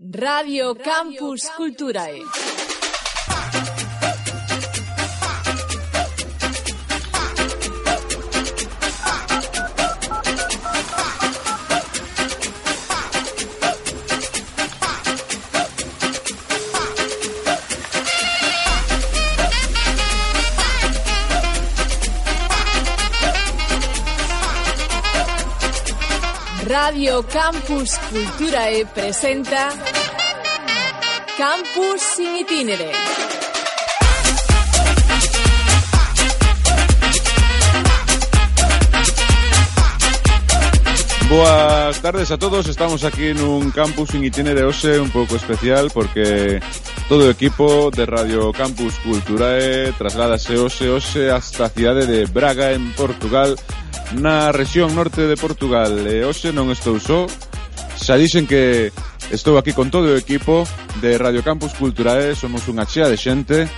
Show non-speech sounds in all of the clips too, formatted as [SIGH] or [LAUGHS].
Radio Campus Culturae. Radio Campus Culturae presenta Campus sin itinere. Boas tardes a todos, estamos aquí nun campus in itinere hoxe un pouco especial porque todo o equipo de Radio Campus Culturae trasládase hoxe hoxe hasta a cidade de Braga en Portugal na rexión norte de Portugal. E hoxe non estou só. Xa dixen que Estou aquí con todo o equipo de Radio Campus Culturae, somos unha chea de xente.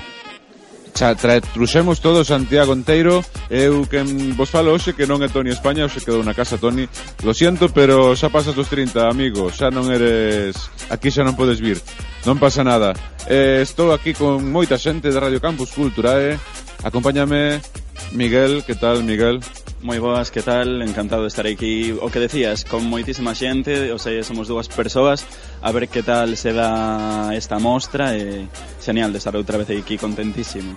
Cha, tra, truxemos todo Santiago Enteiro. Eu que vos falo hoxe que non é Toni España Hoxe quedou na casa Toni Lo siento, pero xa pasas dos 30, amigo. Xa non eres... Aquí xa non podes vir. Non pasa nada. Eh, Estou aquí con moita xente de Radio Campus Culturae Acompáñame Miguel, que tal, Miguel? Moi boas, que tal? Encantado de estar aquí. O que decías, con moitísima xente, o sei, somos dúas persoas, a ver que tal se dá esta mostra e xenial de estar outra vez aquí contentísimo.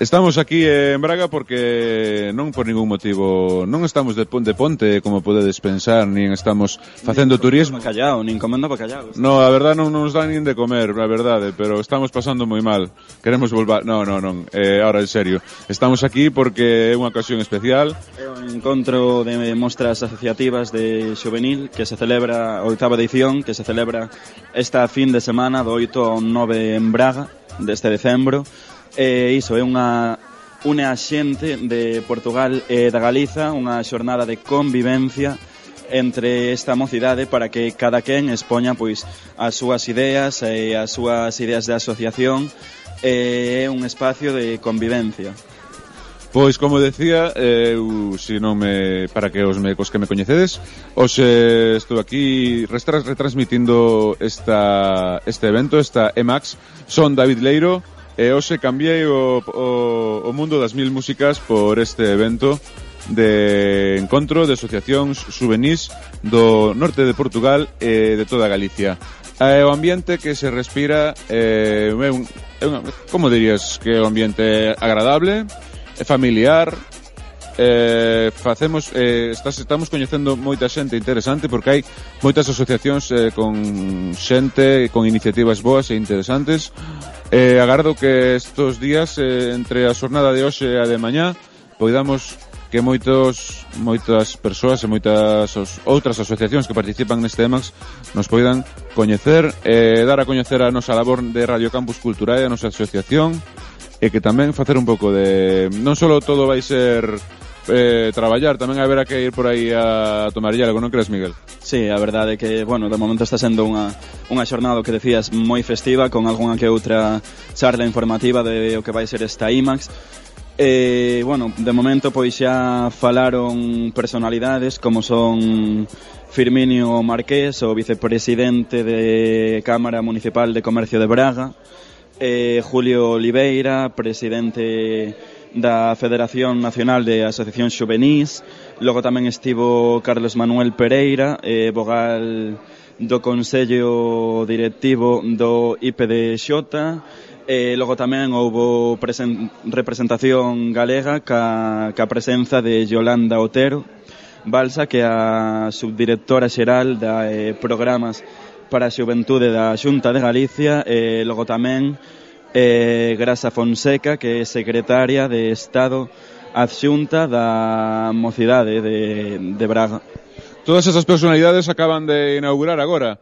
Estamos aquí en Braga porque non por ningún motivo non estamos de, de ponte como podedes pensar nin estamos facendo nin turismo. bacallao, nin comendo bacallao No, a verdade non nos dan nin de comer, a verdade pero estamos pasando moi mal. Queremos volver, no, no, non, eh, ahora en serio. Estamos aquí porque é unha ocasión especial. É un encontro de mostras asociativas de juvenil que se celebra a oitava edición que se celebra esta fin de semana do 8 ao 9 en Braga deste decembro. E iso é unha une a xente de Portugal e da Galiza unha xornada de convivencia entre esta mocidade para que cada quen expoña pois as súas ideas e as súas ideas de asociación e é un espacio de convivencia. Pois como decía, eu se non me para que os mecos que me coñecedes, hoxe estou aquí retras, retransmitindo esta este evento, esta Emax, son David Leiro, E hoxe cambiei o, o, o mundo das mil músicas por este evento de encontro de asociacións juvenís do norte de Portugal e de toda Galicia. E, o ambiente que se respira é, é un, é un, como dirías que é un ambiente agradable, é familiar, eh, facemos eh, estás, estamos coñecendo moita xente interesante porque hai moitas asociacións eh, con xente con iniciativas boas e interesantes Eh, agardo que estos días, eh, entre a xornada de hoxe e a de mañá, poidamos que moitos moitas persoas e moitas os, outras asociacións que participan neste EMAX nos poidan coñecer e eh, dar a coñecer a nosa labor de Radio Campus Culturae, a nosa asociación e que tamén facer un pouco de... Non só todo vai ser eh, traballar, tamén haberá que ir por aí a tomar algo, non crees, Miguel? Sí, a verdade é que, bueno, de momento está sendo unha, unha xornada que decías moi festiva con algunha que outra charla informativa de o que vai ser esta IMAX E, eh, bueno, de momento pois xa falaron personalidades como son Firminio Marqués, o vicepresidente de Cámara Municipal de Comercio de Braga, eh, Julio Oliveira, presidente da Federación Nacional de Asociacións Xuvenís, logo tamén estivo Carlos Manuel Pereira, eh, vogal do Consello Directivo do IPDX, e eh, logo tamén houbo representación galega ca, ca presenza de Yolanda Otero, Balsa, que é a subdirectora xeral da eh, programas para a xuventude da Xunta de Galicia, e eh, logo tamén eh, Grasa Fonseca, que é secretaria de Estado adxunta da mocidade de, de Braga. Todas esas personalidades acaban de inaugurar agora.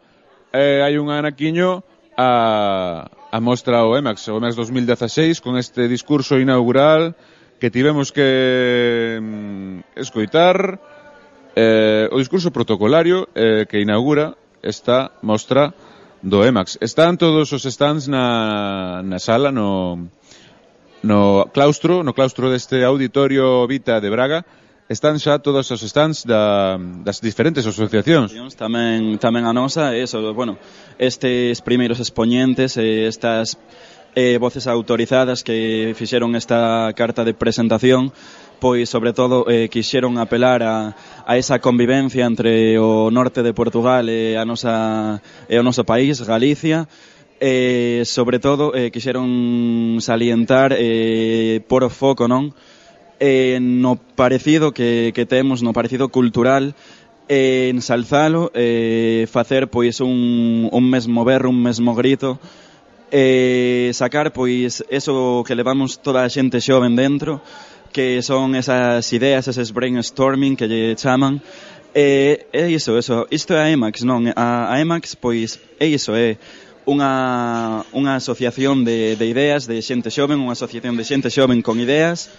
Eh, hai un anaquiño a, a mostra o EMAX, o EMAX 2016, con este discurso inaugural que tivemos que mm, escoitar, eh, o discurso protocolario eh, que inaugura esta mostra do EMAX. Están todos os stands na, na sala, no, no claustro, no claustro deste auditorio Vita de Braga, están xa todos os stands da, das diferentes asociacións. Tamén, tamén a nosa, eso, bueno, estes primeiros expoñentes, eh, estas eh, voces autorizadas que fixeron esta carta de presentación, pois sobre todo eh, quixeron apelar a, a esa convivencia entre o norte de Portugal e a nosa e o noso país, Galicia, eh, sobre todo eh, quixeron salientar eh, por o foco, non? Eh, no parecido que, que temos, no parecido cultural eh, ensalzalo, eh, facer pois un, un mesmo berro, un mesmo grito, eh, sacar pois eso que levamos toda a xente xoven dentro, que son esas ideas, esas brainstorming que lle chaman, E é iso, iso, isto é a EMAX, non? A, a EMAX, pois, é iso, é unha, unha asociación de, de ideas de xente xoven, unha asociación de xente xoven con ideas,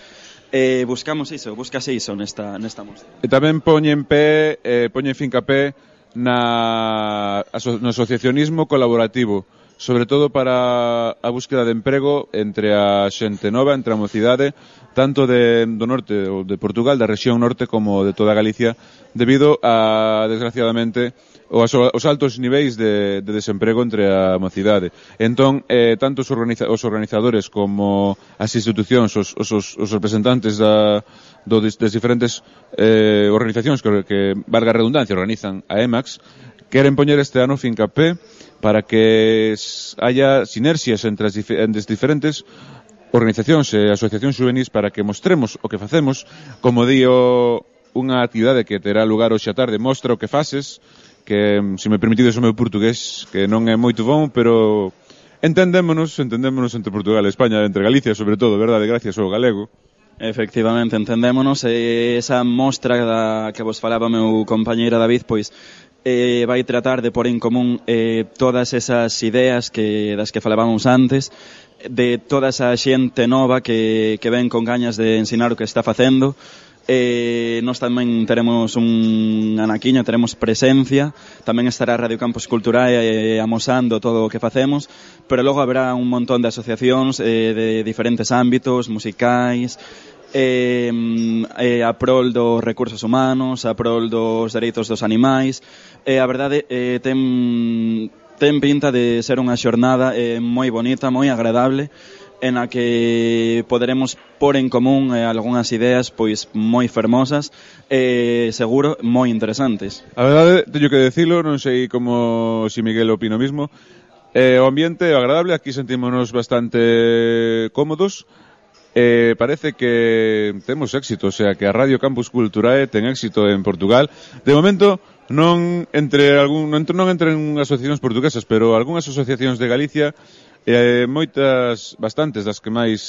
e buscamos iso, buscase iso nesta, nesta mostra. E tamén poñen pé, eh, poñen fincapé na, aso, no asociacionismo colaborativo, sobre todo para a búsqueda de emprego entre a xente nova, entre a mocidade, tanto de, do norte ou de Portugal, da rexión norte como de toda Galicia, debido a, desgraciadamente, os, os altos niveis de, de desemprego entre a mocidade. Entón, eh, tanto os, organiza, os organizadores como as institucións, os, os, os representantes da, do, des, diferentes eh, organizacións que, que, valga redundancia, organizan a EMAX, queren poñer este ano fincapé para que haya sinerxias entre as, entre as diferentes organizacións e asociacións juvenis para que mostremos o que facemos, como dio unha actividade que terá lugar hoxe a tarde, mostra o que faces, que, mm, se me permitides o meu portugués, que non é moito bon, pero entendémonos, entendémonos entre Portugal e España, entre Galicia, sobre todo, verdade, gracias ao galego. Efectivamente, entendémonos, e esa mostra da que vos falaba meu compañeira David, pois eh, vai tratar de pôr en común eh, todas esas ideas que das que falábamos antes de toda esa xente nova que, que ven con gañas de ensinar o que está facendo. Eh, nós tamén teremos un anaquiño, teremos presencia, tamén estará Radio Campus Cultural eh, amosando todo o que facemos, pero logo haberá un montón de asociacións eh, de diferentes ámbitos, musicais, eh, eh, a prol dos recursos humanos, a prol dos dereitos dos animais. Eh, a verdade, eh, ten, ten pinta de ser unha xornada eh, moi bonita, moi agradable, en a que poderemos pôr en común eh, algunhas ideas pois moi fermosas e eh, seguro moi interesantes. A verdade, teño que decirlo, non sei como si Miguel opino mismo, eh, o ambiente é agradable, aquí sentímonos bastante cómodos, eh, parece que temos éxito, o sea, que a Radio Campus Culturae ten éxito en Portugal. De momento, non entre algún non, non entre en asociacións portuguesas, pero algunhas asociacións de Galicia eh, moitas, bastantes das que máis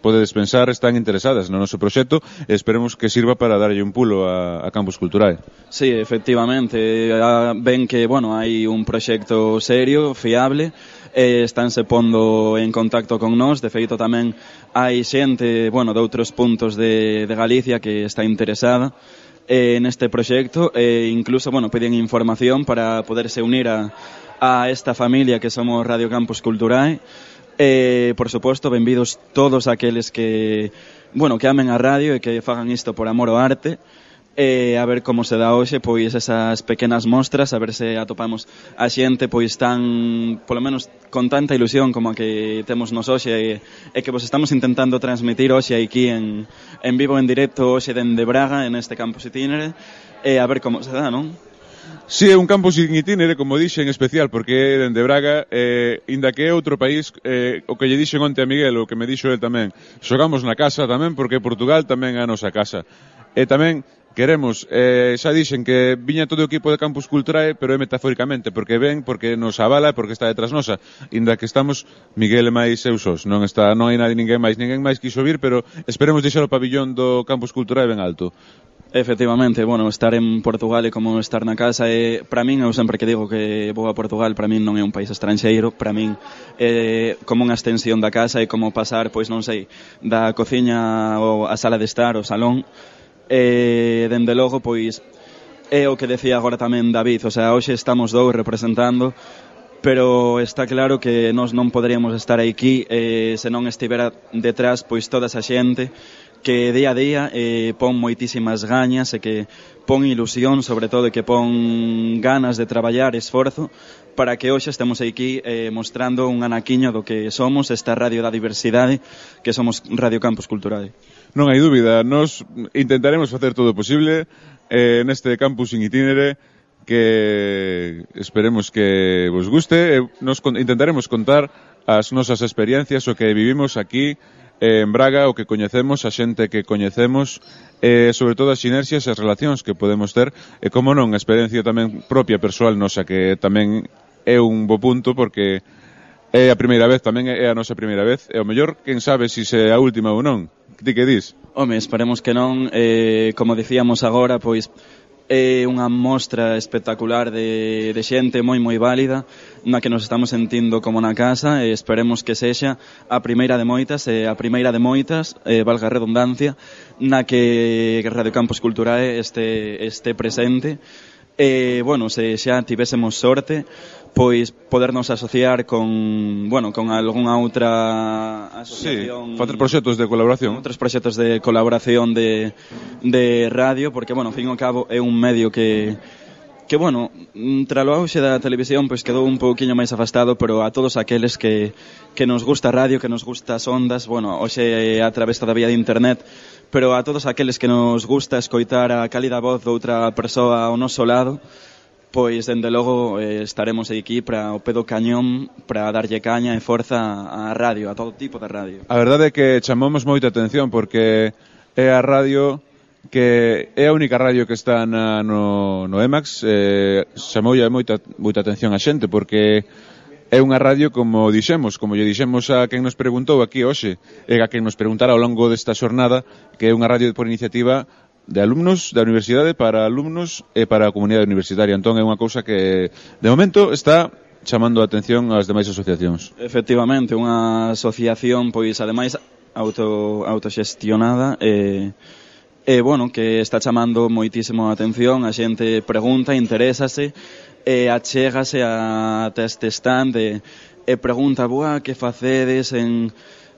podedes pensar están interesadas no noso proxecto e esperemos que sirva para darlle un pulo a, a Campus Culturae. Sí, efectivamente, eh, ven que, bueno, hai un proxecto serio, fiable, e estánse pondo en contacto con nós. De feito, tamén hai xente, bueno, de outros puntos de, de Galicia que está interesada eh, neste proxecto e incluso, bueno, piden información para poderse unir a, a esta familia que somos Radio Campus Culturae. Eh, por suposto, benvidos todos aqueles que, bueno, que amen a radio e que fagan isto por amor ao arte e a ver como se dá hoxe pois esas pequenas mostras, a ver se atopamos a xente pois tan, polo menos con tanta ilusión como a que temos nos hoxe e, e que vos estamos intentando transmitir hoxe aquí en, en vivo, en directo, hoxe dende Braga, en este campus itinere, e a ver como se dá, non? Si, sí, é un campo sin itinere, como dixen, especial, porque é dende Braga, eh, inda que é outro país, eh, o que lle dixen onte a Miguel, o que me dixo el tamén, xogamos na casa tamén, porque Portugal tamén é a nosa casa. E tamén Queremos, eh, xa dixen que viña todo o equipo de Campus Culturae, pero é metafóricamente, porque ven, porque nos avala, porque está detrás nosa. Inda que estamos Miguel e máis eu sós, non está, non hai nadie ninguén máis, ninguén máis quiso vir, pero esperemos deixar o pabillón do Campus Culturae ben alto. Efectivamente, bueno, estar en Portugal é como estar na casa e para min eu sempre que digo que vou a Portugal, para min non é un país estranxeiro, para min é como unha extensión da casa e como pasar, pois non sei, da cociña ou a sala de estar, o salón E, dende logo, pois, é o que decía agora tamén David, o sea, hoxe estamos dous representando, pero está claro que nós non poderíamos estar aquí eh, se non estivera detrás pois toda esa xente que día a día eh, pon moitísimas gañas e que pon ilusión, sobre todo, e que pon ganas de traballar, esforzo, para que hoxe estemos aquí eh, mostrando un anaquiño do que somos esta Radio da Diversidade, que somos Radio Campus Cultural non hai dúbida, nos intentaremos facer todo o posible eh, neste campus in itinere que esperemos que vos guste e nos intentaremos contar as nosas experiencias o que vivimos aquí eh, en Braga, o que coñecemos, a xente que coñecemos, eh, sobre todo as sinerxias e as relacións que podemos ter, e como non, a experiencia tamén propia persoal nosa, que tamén é un bo punto porque É a primeira vez, tamén é a nosa primeira vez. E o mellor, quen sabe se si é a última ou non. Ti que dis? Home, esperemos que non. Eh, como dicíamos agora, pois é unha mostra espectacular de, de xente moi moi válida na que nos estamos sentindo como na casa e esperemos que sexa a primeira de moitas e a primeira de moitas, eh, valga a redundancia, na que Radio Campos Culturae este, este presente e, bueno, se xa tivésemos sorte pois podernos asociar con, bueno, con algunha outra asociación. Sí, facer proxectos de colaboración. Outros proxectos de colaboración de, de radio, porque, bueno, fin ao cabo, é un medio que, que bueno, tra o auxe da televisión pois quedou un pouquiño máis afastado, pero a todos aqueles que, que nos gusta a radio, que nos gusta as ondas, bueno, hoxe a través da vía de internet, pero a todos aqueles que nos gusta escoitar a cálida voz de outra persoa ao noso lado, Pois, dende logo, eh, estaremos aquí para o pedo cañón para darlle caña e forza á radio, a todo tipo de radio. A verdade é que chamamos moita atención porque é a radio que é a única radio que está na, no, no EMAX eh, chamoulle moita, moita atención a xente porque é unha radio como dixemos, como lle dixemos a quen nos preguntou aquí hoxe e a quen nos preguntara ao longo desta xornada que é unha radio por iniciativa de alumnos da universidade para alumnos e para a comunidade universitaria. Entón é unha cousa que de momento está chamando a atención ás demais asociacións. Efectivamente, unha asociación pois ademais auto autoxestionada e e bueno, que está chamando moitísimo a atención, a xente pregunta, interésase e achégase a, a este stand e, e pregunta, "Boa, que facedes en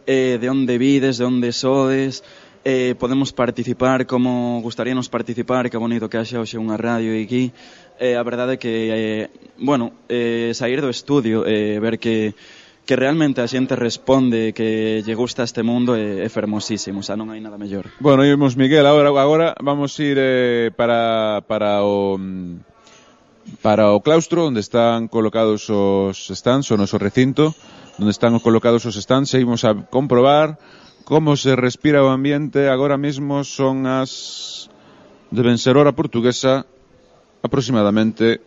eh, de onde vides, de onde sodes?" eh, podemos participar como gustaríanos participar, que bonito que haxa hoxe unha radio aquí. Eh, a verdade é que, eh, bueno, eh, sair do estudio, eh, ver que que realmente a xente responde que lle gusta este mundo é, é fermosísimo, xa non hai nada mellor. Bueno, imos Miguel, agora, agora vamos ir eh, para, para o para o claustro onde están colocados os stands, o noso recinto, onde están colocados os stands, e imos a comprobar como se respira o ambiente agora mesmo son as de ser hora portuguesa aproximadamente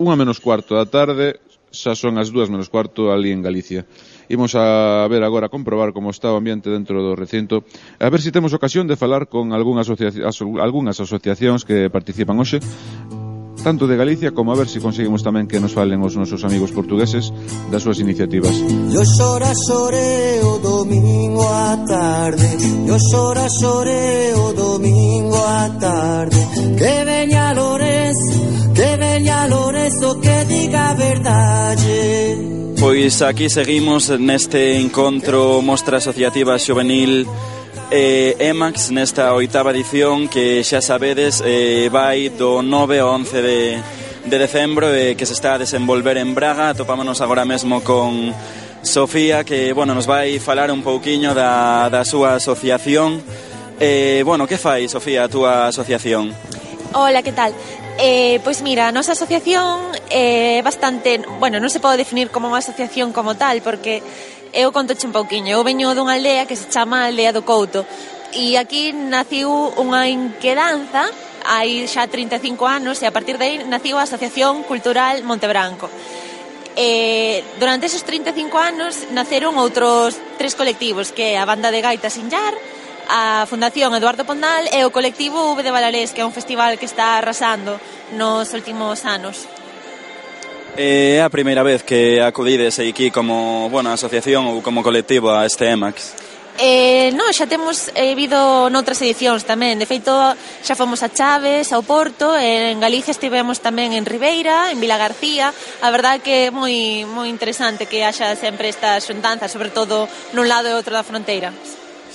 unha menos cuarto da tarde xa son as dúas menos cuarto ali en Galicia. Imos a ver agora a comprobar como está o ambiente dentro do recinto a ver se si temos ocasión de falar con algún algunhas asociacións que participan hoxe. Tanto de Galicia como a ver se si conseguimos tamén que nos falen os nosos amigos portugueses das súas iniciativas. Yo xora xore o domingo a tarde, yo xora xore o domingo a tarde, que veña Lorenzo, que veña Lorenzo que diga a verdade. Pois aquí seguimos neste encontro Mostra Asociativa Juvenil eh, EMAX nesta oitava edición que xa sabedes eh, vai do 9 ao 11 de, de decembro eh, que se está a desenvolver en Braga topámonos agora mesmo con Sofía que bueno, nos vai falar un pouquiño da, da súa asociación eh, bueno, que fai Sofía a túa asociación? Hola, que tal? Eh, pois mira, a nosa asociación eh, é eh, bastante, bueno, non se pode definir como unha asociación como tal, porque eu contoche un pouquiño. Eu veño dunha aldea que se chama Aldea do Couto, e aquí naciu unha inquedanza hai xa 35 anos e a partir de aí naciu a Asociación Cultural Montebranco. Eh, durante esos 35 anos naceron outros tres colectivos que é a Banda de Gaita Sinllar, a Fundación Eduardo Pondal e o colectivo V de Valarés, que é un festival que está arrasando nos últimos anos. É a primeira vez que acudides aquí como bueno, asociación ou como colectivo a este EMAX? Eh, non, xa temos eh, vido noutras edicións tamén. De feito, xa fomos a Chaves, ao Porto, en Galicia estivemos tamén en Ribeira, en Vila García. A verdade que é moi, moi interesante que haxa sempre estas xuntanzas, sobre todo nun lado e outro da fronteira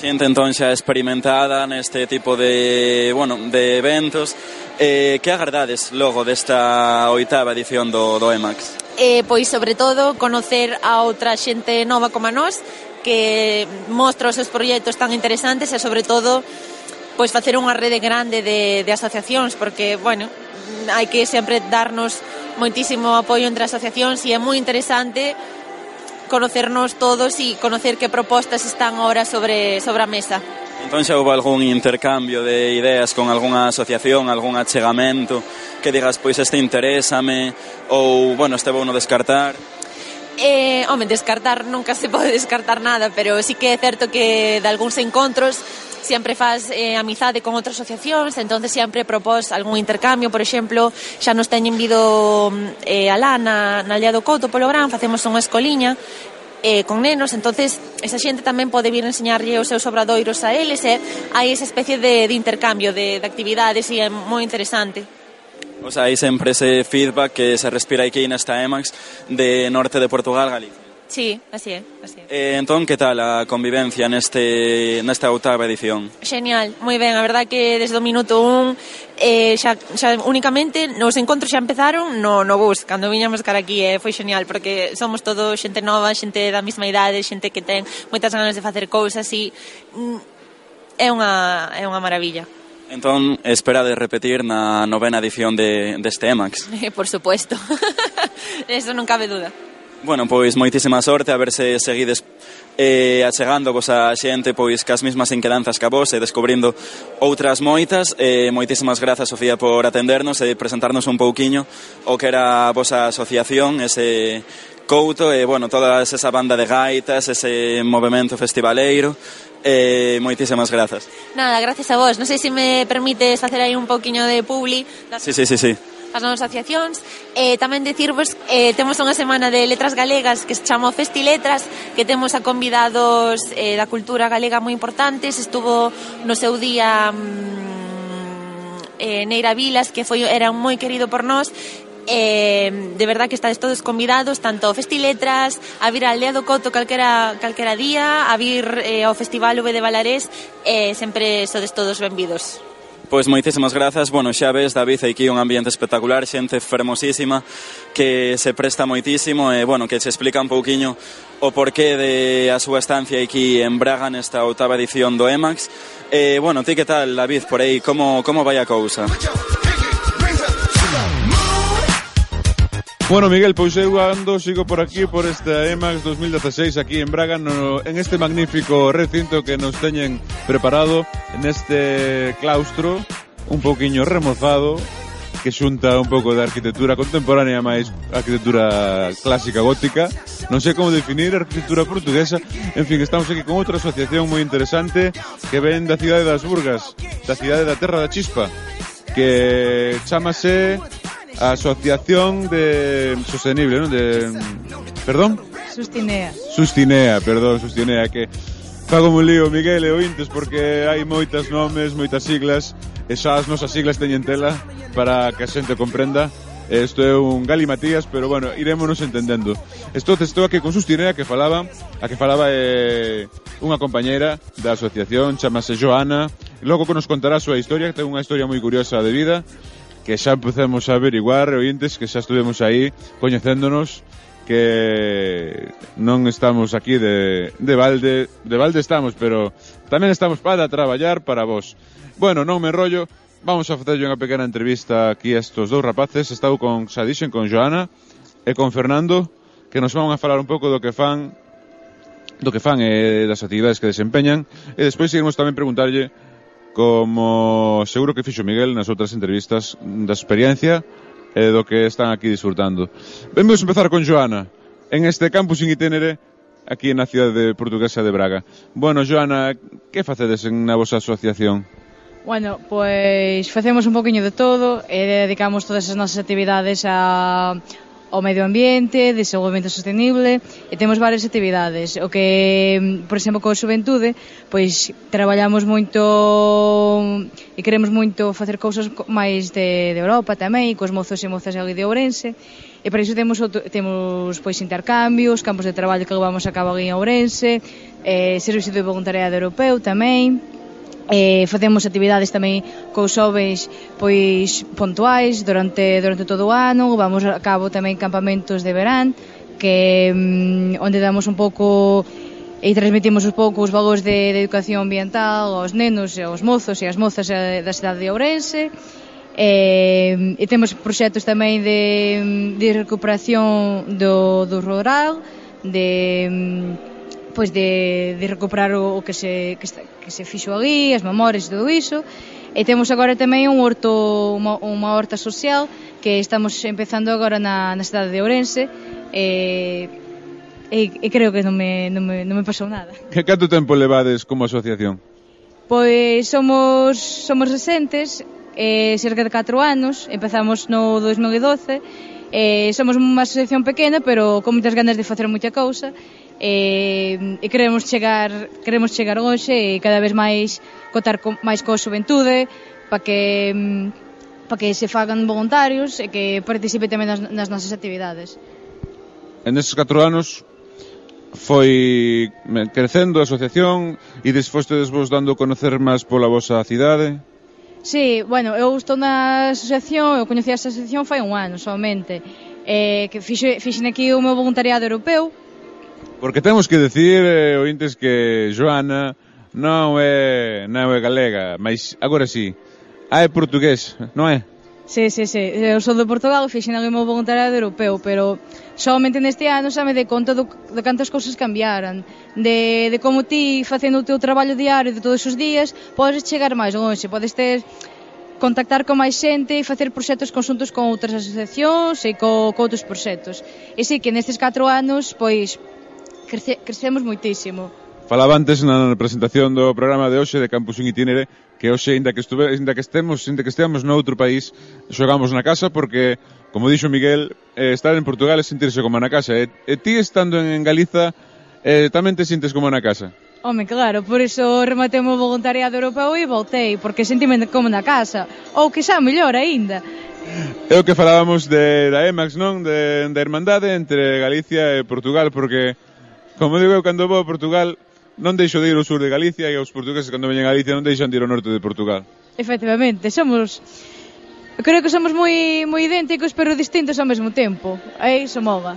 xente entón xa experimentada neste tipo de, bueno, de eventos. Eh, que agardades logo desta oitava edición do, do EMAX? Eh, pois, sobre todo, conocer a outra xente nova como a nós, que mostra os seus proxectos tan interesantes e, sobre todo, pois facer unha rede grande de, de asociacións, porque, bueno, hai que sempre darnos moitísimo apoio entre asociacións e é moi interesante conocernos todos e conocer que propostas están ahora sobre, sobre a mesa. Entón xa houve algún intercambio de ideas con algunha asociación, algún achegamento que digas, pois este interésame ou, bueno, este vou no descartar? Eh, home, descartar nunca se pode descartar nada, pero sí que é certo que de algúns encontros sempre faz eh, amizade con outras asociacións, entonces sempre propós algún intercambio, por exemplo, xa nos teñen vido mm, eh, alá na, na Aldea do Couto polo Gran, facemos unha escoliña eh, con nenos, entonces esa xente tamén pode vir enseñarlle os seus obradoiros a eles e eh? hai esa especie de, de intercambio de, de actividades e é moi interesante. O sea, hai sempre ese feedback que se respira aquí nesta EMAX de norte de Portugal, Galicia. Sí, así é, así é. Eh, entón, que tal a convivencia neste, nesta oitava edición? Genial, moi ben, a verdad que desde o minuto un eh, xa, xa únicamente nos encontros xa empezaron no, no bus, cando viñamos cara aquí, eh, foi genial porque somos todo xente nova, xente da mesma idade, xente que ten moitas ganas de facer cousas e mm, é unha, é unha maravilla. Entón, espera de repetir na novena edición de, deste de EMAX. [LAUGHS] Por supuesto. [LAUGHS] Eso non cabe duda. Bueno, pois moitísima sorte a ver se seguides eh, achegando vos a xente pois cas mesmas inquedanzas que a vos e descubrindo outras moitas eh, moitísimas grazas Sofía por atendernos e presentarnos un pouquiño o que era a vosa asociación ese Couto e bueno, toda esa banda de gaitas ese movimento festivaleiro Eh, moitísimas grazas. Nada, gracias a vos. Non sei se me permites facer aí un pouquiño de publi. Sí, sí, sí, sí as novas asociacións. E eh, tamén dicirvos eh, temos unha semana de letras galegas que se chama Festi Letras que temos a convidados eh, da cultura galega moi importantes. Estuvo no seu día mm, eh, Neira Vilas que foi era moi querido por nós. Eh, de verdad que estades todos convidados tanto ao Festiletras, a vir a Aldea do Coto calquera, calquera día, a vir eh, ao Festival V de Valarés eh, sempre sodes todos benvidos. Pois moitísimas grazas, bueno, xa ves, David, aquí un ambiente espectacular, xente fermosísima que se presta moitísimo e, bueno, que se explica un pouquiño o porqué de a súa estancia aquí en Braga nesta oitava edición do EMAX. E, bueno, ti que tal, David, por aí, como, como vai a cousa? Bueno, Miguel, pois eu ando, sigo por aquí, por esta EMAX 2016 aquí en Braga, no, en este magnífico recinto que nos teñen preparado, neste claustro, un poquinho remozado, que xunta un pouco de arquitectura contemporánea máis arquitectura clásica gótica. Non sei como definir a arquitectura portuguesa. En fin, estamos aquí con outra asociación moi interesante que ven da cidade das Burgas, da cidade da Terra da Chispa, que chamase Asociación de Sostenible, ¿no? De, ¿Perdón? Sustinea. Sustinea, perdón, Sustinea, que fago un lío, Miguel, e ointes, porque hai moitas nomes, moitas siglas, e xa as nosas siglas teñen tela para que a xente comprenda. Isto é un Gali Matías, pero bueno, irémonos entendendo. Estou estou aquí con Sustinea que falaba, a que falaba é eh, unha compañeira da asociación, chamase Joana, logo que nos contará a súa historia, que ten unha historia moi curiosa de vida, que xa empecemos a averiguar, ointes, que xa estuvemos aí coñecéndonos, que non estamos aquí de, de balde, de balde estamos, pero tamén estamos para traballar para vos. Bueno, non me enrollo, vamos a facer unha pequena entrevista aquí a estos dous rapaces, estou con Sadixen, con Joana e con Fernando, que nos van a falar un pouco do que fan do que fan e das actividades que desempeñan e despois seguimos tamén preguntarlle como seguro que fixo Miguel nas outras entrevistas da experiencia e do que están aquí disfrutando. Vemos empezar con Joana, en este campus in itinere aquí na cidade portuguesa de Braga. Bueno, Joana, que facedes na vosa asociación? Bueno, pois facemos un poquinho de todo e dedicamos todas as nosas actividades a ao medio ambiente, desenvolvemento sostenible e temos varias actividades. O que, por exemplo, coa xuventude, pois traballamos moito e queremos moito facer cousas máis de, de Europa tamén, e cos mozos e mozas ali de Ourense. E para iso temos, outro, temos pois intercambios, campos de traballo que levamos a cabo ali en Ourense, eh, servicio de voluntariado europeu tamén, Eh, facemos actividades tamén cos xoves pois puntuais durante durante todo o ano, vamos a cabo tamén campamentos de verán que mm, onde damos un pouco e transmitimos un pouco os valores de, de educación ambiental aos nenos e aos mozos e as mozas eh, da cidade de Ourense. E, e temos proxectos tamén de, de recuperación do, do rural de mm, pois de, de recuperar o, o que se, que, está, que se fixo ali, as memorias e todo iso. E temos agora tamén un horto, unha, unha horta social que estamos empezando agora na, na cidade de Ourense. E, e, e creo que non me, non me, non me pasou nada. [LAUGHS] Que canto tempo levades como asociación? Pois somos, somos recentes, eh, cerca de 4 anos, empezamos no 2012, eh, somos unha asociación pequena, pero con moitas ganas de facer moita cousa, e, e queremos chegar queremos chegar hoxe e cada vez máis cotar co, máis coa xuventude para que mm, para que se fagan voluntarios e que participe tamén nas, nas nosas actividades. En estes 4 anos foi crecendo a asociación e despois tedes vos dando a conocer máis pola vosa cidade? Sí, bueno, eu estou na asociación, eu coñeci a asociación fai un ano somente, eh, que fixe, fixen aquí o meu voluntariado europeu, Porque temos que decir, eh, ointes, que Joana non é, non é galega, mas agora sí, ah, é portugués, non é? Sí, sí, sí. Eu sou de Portugal, fixen algo meu voluntariado europeu, pero somente neste ano xa me dei conta do, de cantas cousas cambiaran, de, de como ti, facendo o teu traballo diario de todos os días, podes chegar máis longe, podes ter contactar con máis xente e facer proxectos conxuntos con outras asociacións e co, co outros proxectos. E sí que nestes 4 anos, pois, crece, crecemos moitísimo. Falaba antes na presentación do programa de hoxe de Campus in Itinere que hoxe, inda que, estuve, inda que estemos, inda que esteamos noutro país, xogamos na casa porque, como dixo Miguel, eh, estar en Portugal é sentirse como na casa. E, e ti estando en Galiza, eh, tamén te sintes como na casa? Home, claro, por iso rematei o meu voluntariado europeu e voltei, porque sentime como na casa, ou que xa mellor aínda. É o que falábamos de, da EMAX, non? De, da hermandade entre Galicia e Portugal, porque Como digo, cando vou a Portugal non deixo de ir ao sur de Galicia e os portugueses cando veñen a Galicia non deixan de ir ao norte de Portugal. Efectivamente, somos creo que somos moi moi idénticos pero distintos ao mesmo tempo. E iso mola.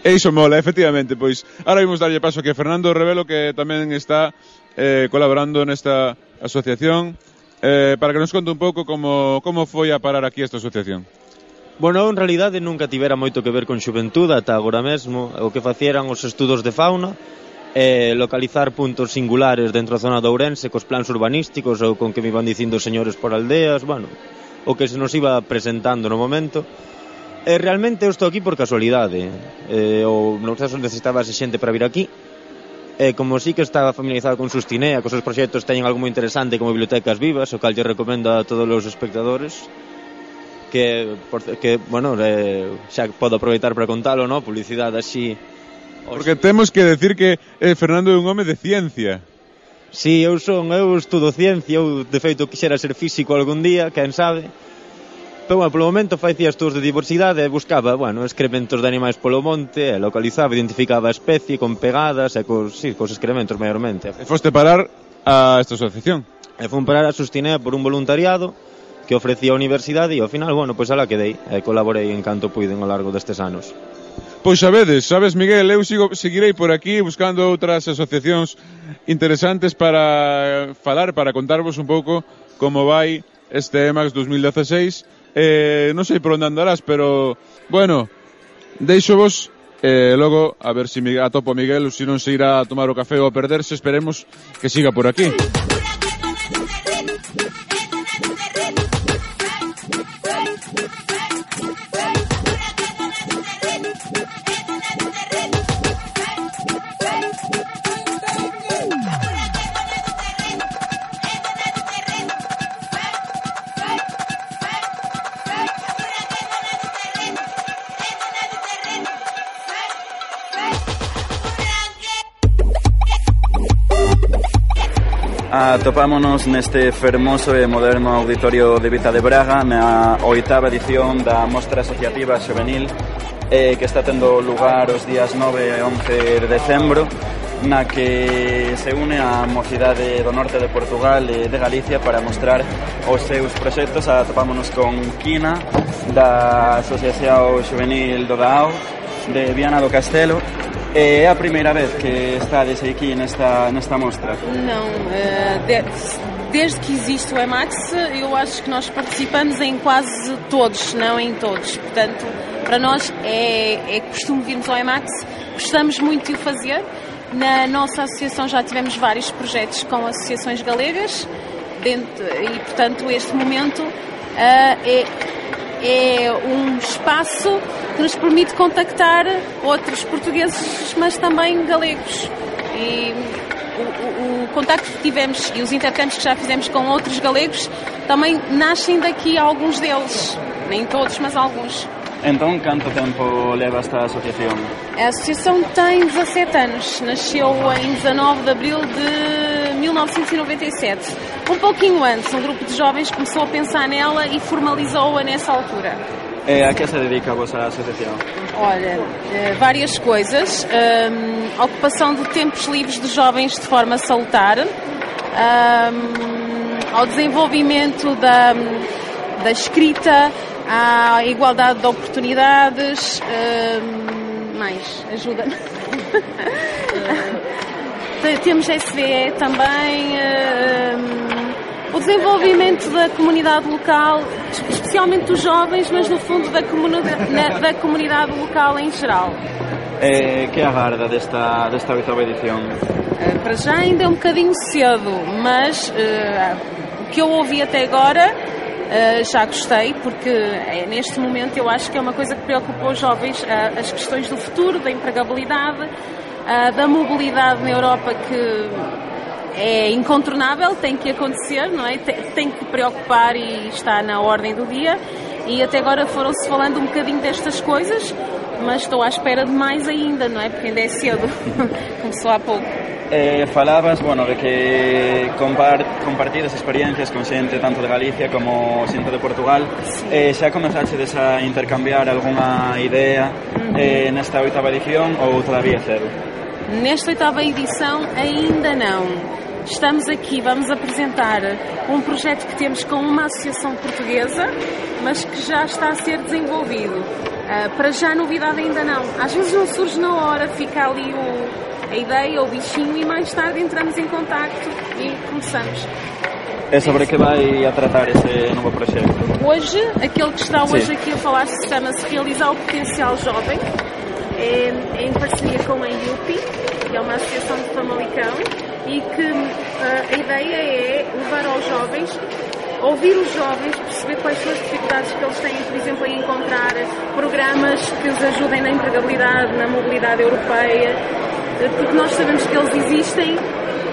E iso mola, efectivamente, pois ahora vimos darlle paso aquí a Fernando Revelo que tamén está eh, colaborando nesta asociación eh, para que nos conte un pouco como, como foi a parar aquí esta asociación. Bueno, eu en realidade nunca tivera moito que ver con xuventude ata agora mesmo. O que facieran os estudos de fauna e localizar puntos singulares dentro da zona de Ourense cos plans urbanísticos ou con que me iban dicindo señores por aldeas, bueno, o que se nos iba presentando no momento. E eh, realmente eu estou aquí por casualidade. Eh, o no caso necesitaba ese xente para vir aquí. Eh, como sí que estaba familiarizado con Sustinea, que os seus proxectos teñen algo moi interesante como bibliotecas vivas, o cal lle recomendo a todos os espectadores, que, que bueno, eh, xa podo aproveitar para contalo, no? Publicidade así... Porque temos que decir que eh, Fernando é un home de ciencia. Si, sí, eu son, eu estudo ciencia, eu de feito quixera ser físico algún día, quen sabe. Pero, bueno, polo momento facía estudos de diversidade e buscaba, bueno, excrementos de animais polo monte, e localizaba, identificaba a especie con pegadas e cos, sí, cos excrementos maiormente. E foste parar a esta asociación? E fun parar a Sustinea por un voluntariado que ofrecía a universidade e ao final, bueno, pois ala quedei e colaborei en canto puiden ao largo destes anos. Pois sabedes, sabes Miguel, eu sigo, seguirei por aquí buscando outras asociacións interesantes para eh, falar, para contarvos un pouco como vai este EMAX 2016. Eh, non sei por onde andarás, pero bueno, deixo vos eh, logo a ver se si atopo a Miguel ou se non se irá a tomar o café ou a perderse, esperemos que siga por aquí. Atopámonos neste fermoso e moderno auditorio de Vita de Braga na oitava edición da Mostra Asociativa Xovenil eh, que está tendo lugar os días 9 e 11 de decembro na que se une a mocidade do norte de Portugal e de Galicia para mostrar os seus proxectos. Atopámonos con Quina, da Asociación Juvenil do DAO, de Viana do Castelo, É a primeira vez que estades aquí nesta, nesta mostra? Não, de, desde que existe o EMAX, eu acho que nós participamos em quase todos, não em todos. Portanto, para nós é, é costume virmos ao EMAX, gostamos muito de o fazer. Na nossa associação já tivemos vários projetos com associações galegas dentro, e, portanto, este momento uh, é, é um espaço que nos permite contactar outros portugueses, mas também galegos. E o, o, o contacto que tivemos e os intercâmbios que já fizemos com outros galegos também nascem daqui alguns deles. Nem todos, mas alguns. Então, quanto tempo leva esta associação? A associação tem 17 anos. Nasceu em 19 de abril de 1997. Um pouquinho antes, um grupo de jovens começou a pensar nela e formalizou-a nessa altura. É, a que se dedica a vossa associação? Olha, eh, várias coisas. Um, ocupação de tempos livres de jovens de forma salutar, um, ao desenvolvimento da, da escrita, à igualdade de oportunidades. Um, mais, ajuda-me. [LAUGHS] Temos SVE também. o desenvolvimento da comunidade local, especialmente dos jovens, mas no fundo da comunidade, da comunidade local em geral. Eh, que agarda desta, desta oitava edição? Uh, para já ainda é um bocadinho cedo, mas uh, o que eu ouvi até agora uh, já gostei, porque é, neste momento eu acho que é uma coisa que preocupa os jovens, as questões do futuro, da empregabilidade, da mobilidade na Europa que é incontornável, tem que acontecer, não é? Tem, tem que preocupar e está na ordem do dia. E até agora foram-se falando um bocadinho destas coisas, mas estou à espera de mais ainda, não é? Porque ainda é cedo, [LAUGHS] começou há pouco. Eh, falabas, bueno, de que compart, compartidas experiencias con xente tanto de Galicia como xente de Portugal. Eh, xa comezaxedes a intercambiar algunha idea eh, nesta oitava edición ou todavía cedo? Nesta oitava edição ainda não. Estamos aqui, vamos apresentar um projeto que temos com uma associação portuguesa, mas que já está a ser desenvolvido. Uh, para já, novidade ainda não. Às vezes não surge na hora, fica ali o, a ideia, o bichinho, e mais tarde entramos em contacto e começamos. É sobre que vai a tratar esse novo projeto? Hoje, aquele que está hoje Sim. aqui a falar se chama-se Realizar o Potencial Jovem é, é em parceria com a IUPI, que é uma associação de Famalicão, e que uh, a ideia é levar aos jovens ouvir os jovens, perceber quais são as dificuldades que eles têm, por exemplo, em encontrar programas que os ajudem na empregabilidade, na mobilidade europeia, eh, porque nós sabemos que eles existem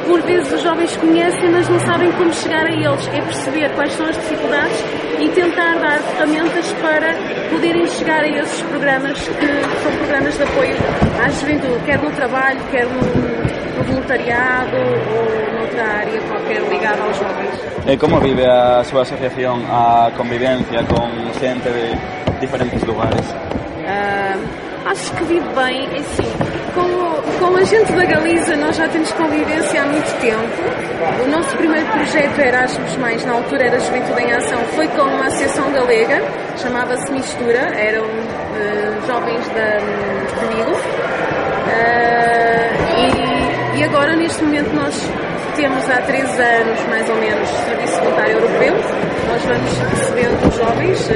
por vezes os jovens conhecem, mas não sabem como chegar a eles. É perceber quais são as dificuldades e tentar dar ferramentas para poderem chegar a esses programas que são programas de apoio à juventude, quer no trabalho, quer no, no voluntariado ou noutra área qualquer ligada aos jovens. E como vive a súa asociación a convivencia con xente de diferentes lugares? Uh, acho que vive bem, assim, com, com a gente da Galiza nós já temos convivência há muito tempo. O nosso primeiro projeto Erasmus Mais, na altura era Juventude em Ação, foi com uma associação galega, chamava-se Mistura, eram uh, jovens da, de Vigo. Uh, e, e agora, neste momento, nós temos há três anos, mais ou menos, Serviço Voluntário Europeu. Nós vamos recebendo jovens uh,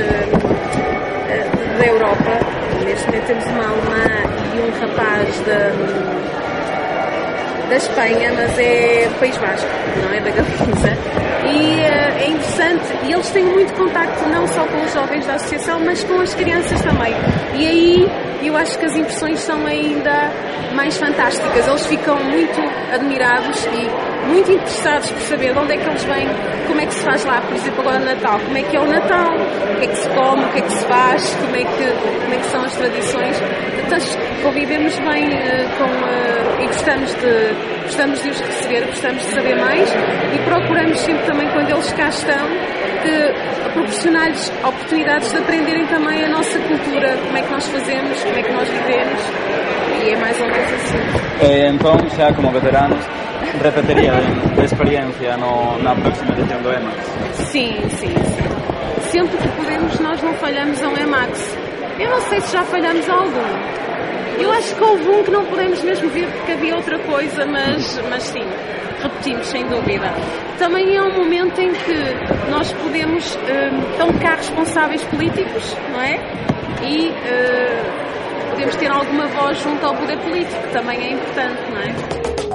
da Europa Neste momento temos uma alemã e um rapaz da, da Espanha, mas é País Basco, não é da Galiza. E uh, é interessante, e eles têm muito contacto não só com os jovens da associação, mas com as crianças também. E aí eu acho que as impressões são ainda mais fantásticas. Eles ficam muito admirados e muito interessados por saber de onde é que eles vêm, como é que se faz lá, por exemplo, agora no Natal, como é que é o Natal, o que é que se come, o que é que se faz, como é que, como é que são as tradições. Então, convivemos bem uh, com, uh, e gostamos de, gostamos de os receber, gostamos de saber mais e procuramos sempre também, quando eles cá estão, proporcionar-lhes oportunidades de aprenderem também a nossa cultura, como é que nós fazemos, como é que nós vivemos e é mais ou menos assim. Eh, entón, xa como veteranos, repetiría de experiencia no, na próxima do EMAX? Sim, sim, sim. Sempre que podemos, nós não falhamos a um EMAX. Eu não sei se já falhamos algum. Eu acho que houve um que não podemos mesmo ver porque havia outra coisa, mas, mas sim, repetimos sem dúvida. Também é um momento em que nós podemos um, tão cá responsáveis políticos, não é? E uh, podemos ter alguma voz junto ao poder político, também é importante, não é?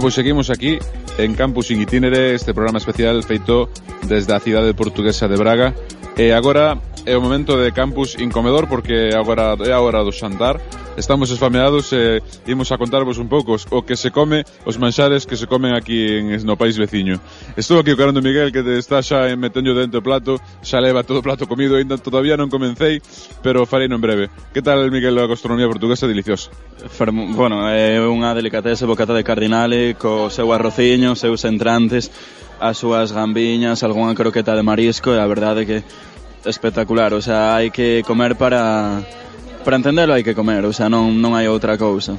Bueno, pois seguimos aquí en Campus in Itinere, este programa especial feito desde a cidade portuguesa de Braga. E agora é o momento de Campus in Comedor porque agora é a hora do xantar estamos esfameados e eh, imos a contarvos un pouco o que se come, os manxares que se comen aquí en, no país veciño. Estou aquí o Carando Miguel que está xa en dentro do plato, xa leva todo o plato comido, ainda todavía non comencei, pero farei non breve. Que tal, Miguel, a gastronomía portuguesa deliciosa? Bueno, é unha delicatese bocata de cardinale co seu arrociño, seus entrantes, as súas gambiñas, algunha croqueta de marisco, e a verdade que espectacular, o sea, hai que comer para para entendelo hai que comer, o sea, non, non hai outra cousa.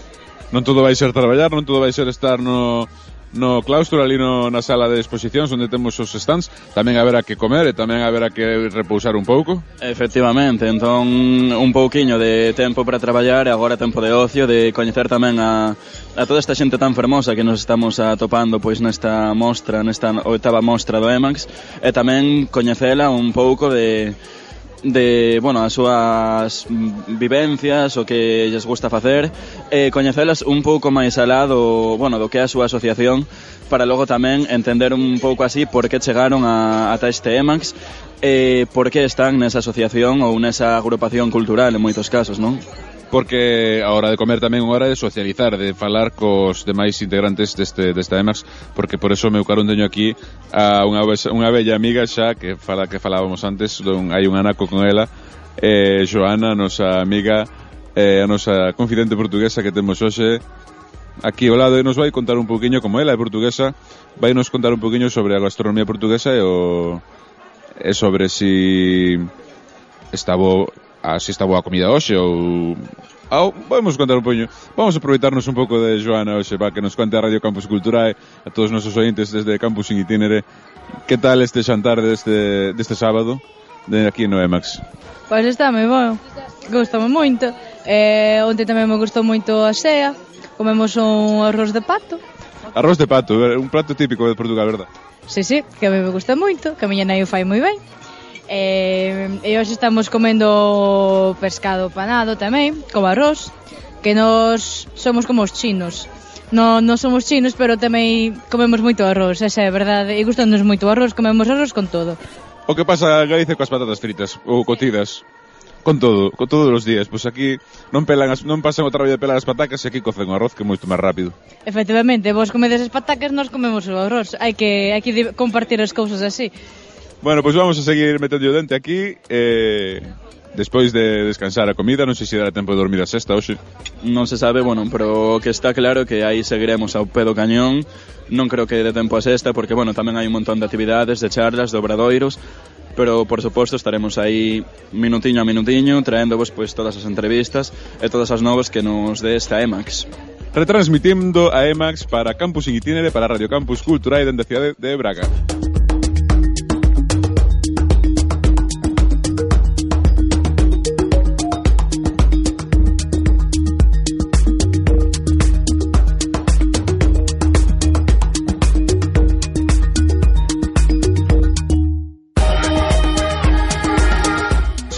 Non todo vai ser traballar, non todo vai ser estar no, no claustro, ali no, na sala de exposicións onde temos os stands, tamén haberá que comer e tamén haberá que repousar un pouco. Efectivamente, entón un pouquiño de tempo para traballar e agora tempo de ocio, de coñecer tamén a, a toda esta xente tan fermosa que nos estamos atopando pois nesta mostra, nesta oitava mostra do EMAX, e tamén coñecela un pouco de de, bueno, as súas vivencias, o que lles gusta facer, e coñecelas un pouco máis alá do, bueno, do que é a súa asociación, para logo tamén entender un pouco así por que chegaron a, ata este EMAX e eh, por que están nesa asociación ou nesa agrupación cultural en moitos casos, non? porque a hora de comer tamén unha hora de socializar, de falar cos demais integrantes deste, desta EMAX, porque por eso me carón teño aquí a unha, unha bella amiga xa que fala que falábamos antes, don, hai un anaco con ela, eh, Joana, nosa amiga, eh, a nosa confidente portuguesa que temos hoxe, aquí ao lado e nos vai contar un pouquiño como ela é portuguesa, vai nos contar un pouquiño sobre a gastronomía portuguesa e o e sobre si está bo así está boa comida hoxe ou Oh, vamos contar un poño. Vamos aproveitarnos un pouco de Joana hoxe Para que nos conte a Radio Campus Culturae A todos os nosos ointes desde Campus in Itinere. Que tal este xantar deste, deste sábado De aquí no EMAX Pois pues está moi bon. Gostame moito. Eh, Onte tamén me gustou moito a xea Comemos un arroz de pato. Arroz de pato, eh, un prato típico de Portugal, verdad? Sí, sí, que a mí me gusta moito Que a miña nai o fai moi ben. Eh, e hoxe estamos comendo pescado panado tamén, co arroz, que nos somos como os chinos. No, non somos chinos, pero tamén comemos moito arroz, esa é verdade. E gustanos moito arroz, comemos arroz con todo. O que pasa en Galicia coas patatas fritas ou cocidas? Con todo, con todos os días, pois aquí non pelan as, non pasan o traballo de pelar as patacas e aquí cocen o arroz que é moito máis rápido. Efectivamente, vos comedes as patacas, nós comemos o arroz. Hai que hai que compartir as cousas así. Bueno, pois pues vamos a seguir metendo o dente aquí eh, Despois de descansar a comida, non sei se dará tempo de dormir a sexta hoxe Non se sabe, bueno, pero que está claro que aí seguiremos ao pedo cañón. Non creo que dé tempo a sexta porque, bueno, tamén hai un montón de actividades, de charlas, de obradoiros. Pero por suposto estaremos aí minutiño a minutiño traéndovos pois todas as entrevistas e todas as novas que nos dé esta EMAX. Retransmitindo a EMAX para Campus Itinere para Radio Campus Culturae dende a cidade de Braga.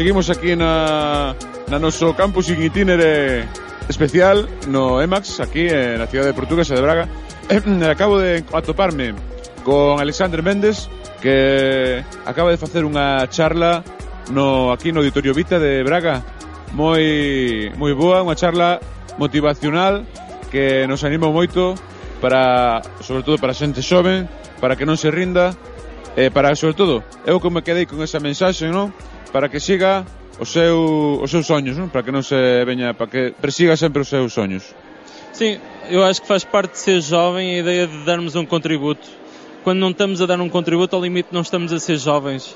seguimos aquí na, eh, na noso campus in itinere especial no EMAX, aquí eh, na cidade de Portuguesa de Braga. Eh, [CLEARS THROAT] acabo de atoparme con Alexander Méndez, que acaba de facer unha charla no aquí no Auditorio Vita de Braga. Moi moi boa, unha charla motivacional que nos anima moito para, sobre todo para a xente xoven, para que non se rinda, eh, para, sobre todo, eu que me quedei con esa mensaxe, non? Para que siga o seu, os seus soños, non? Para que non se veña, para que persiga sempre os seus soños. Sim, eu acho que faz parte de ser jovem a ideia de darmos um contributo. Quando não estamos a dar um contributo, ao limite não estamos a ser jovens.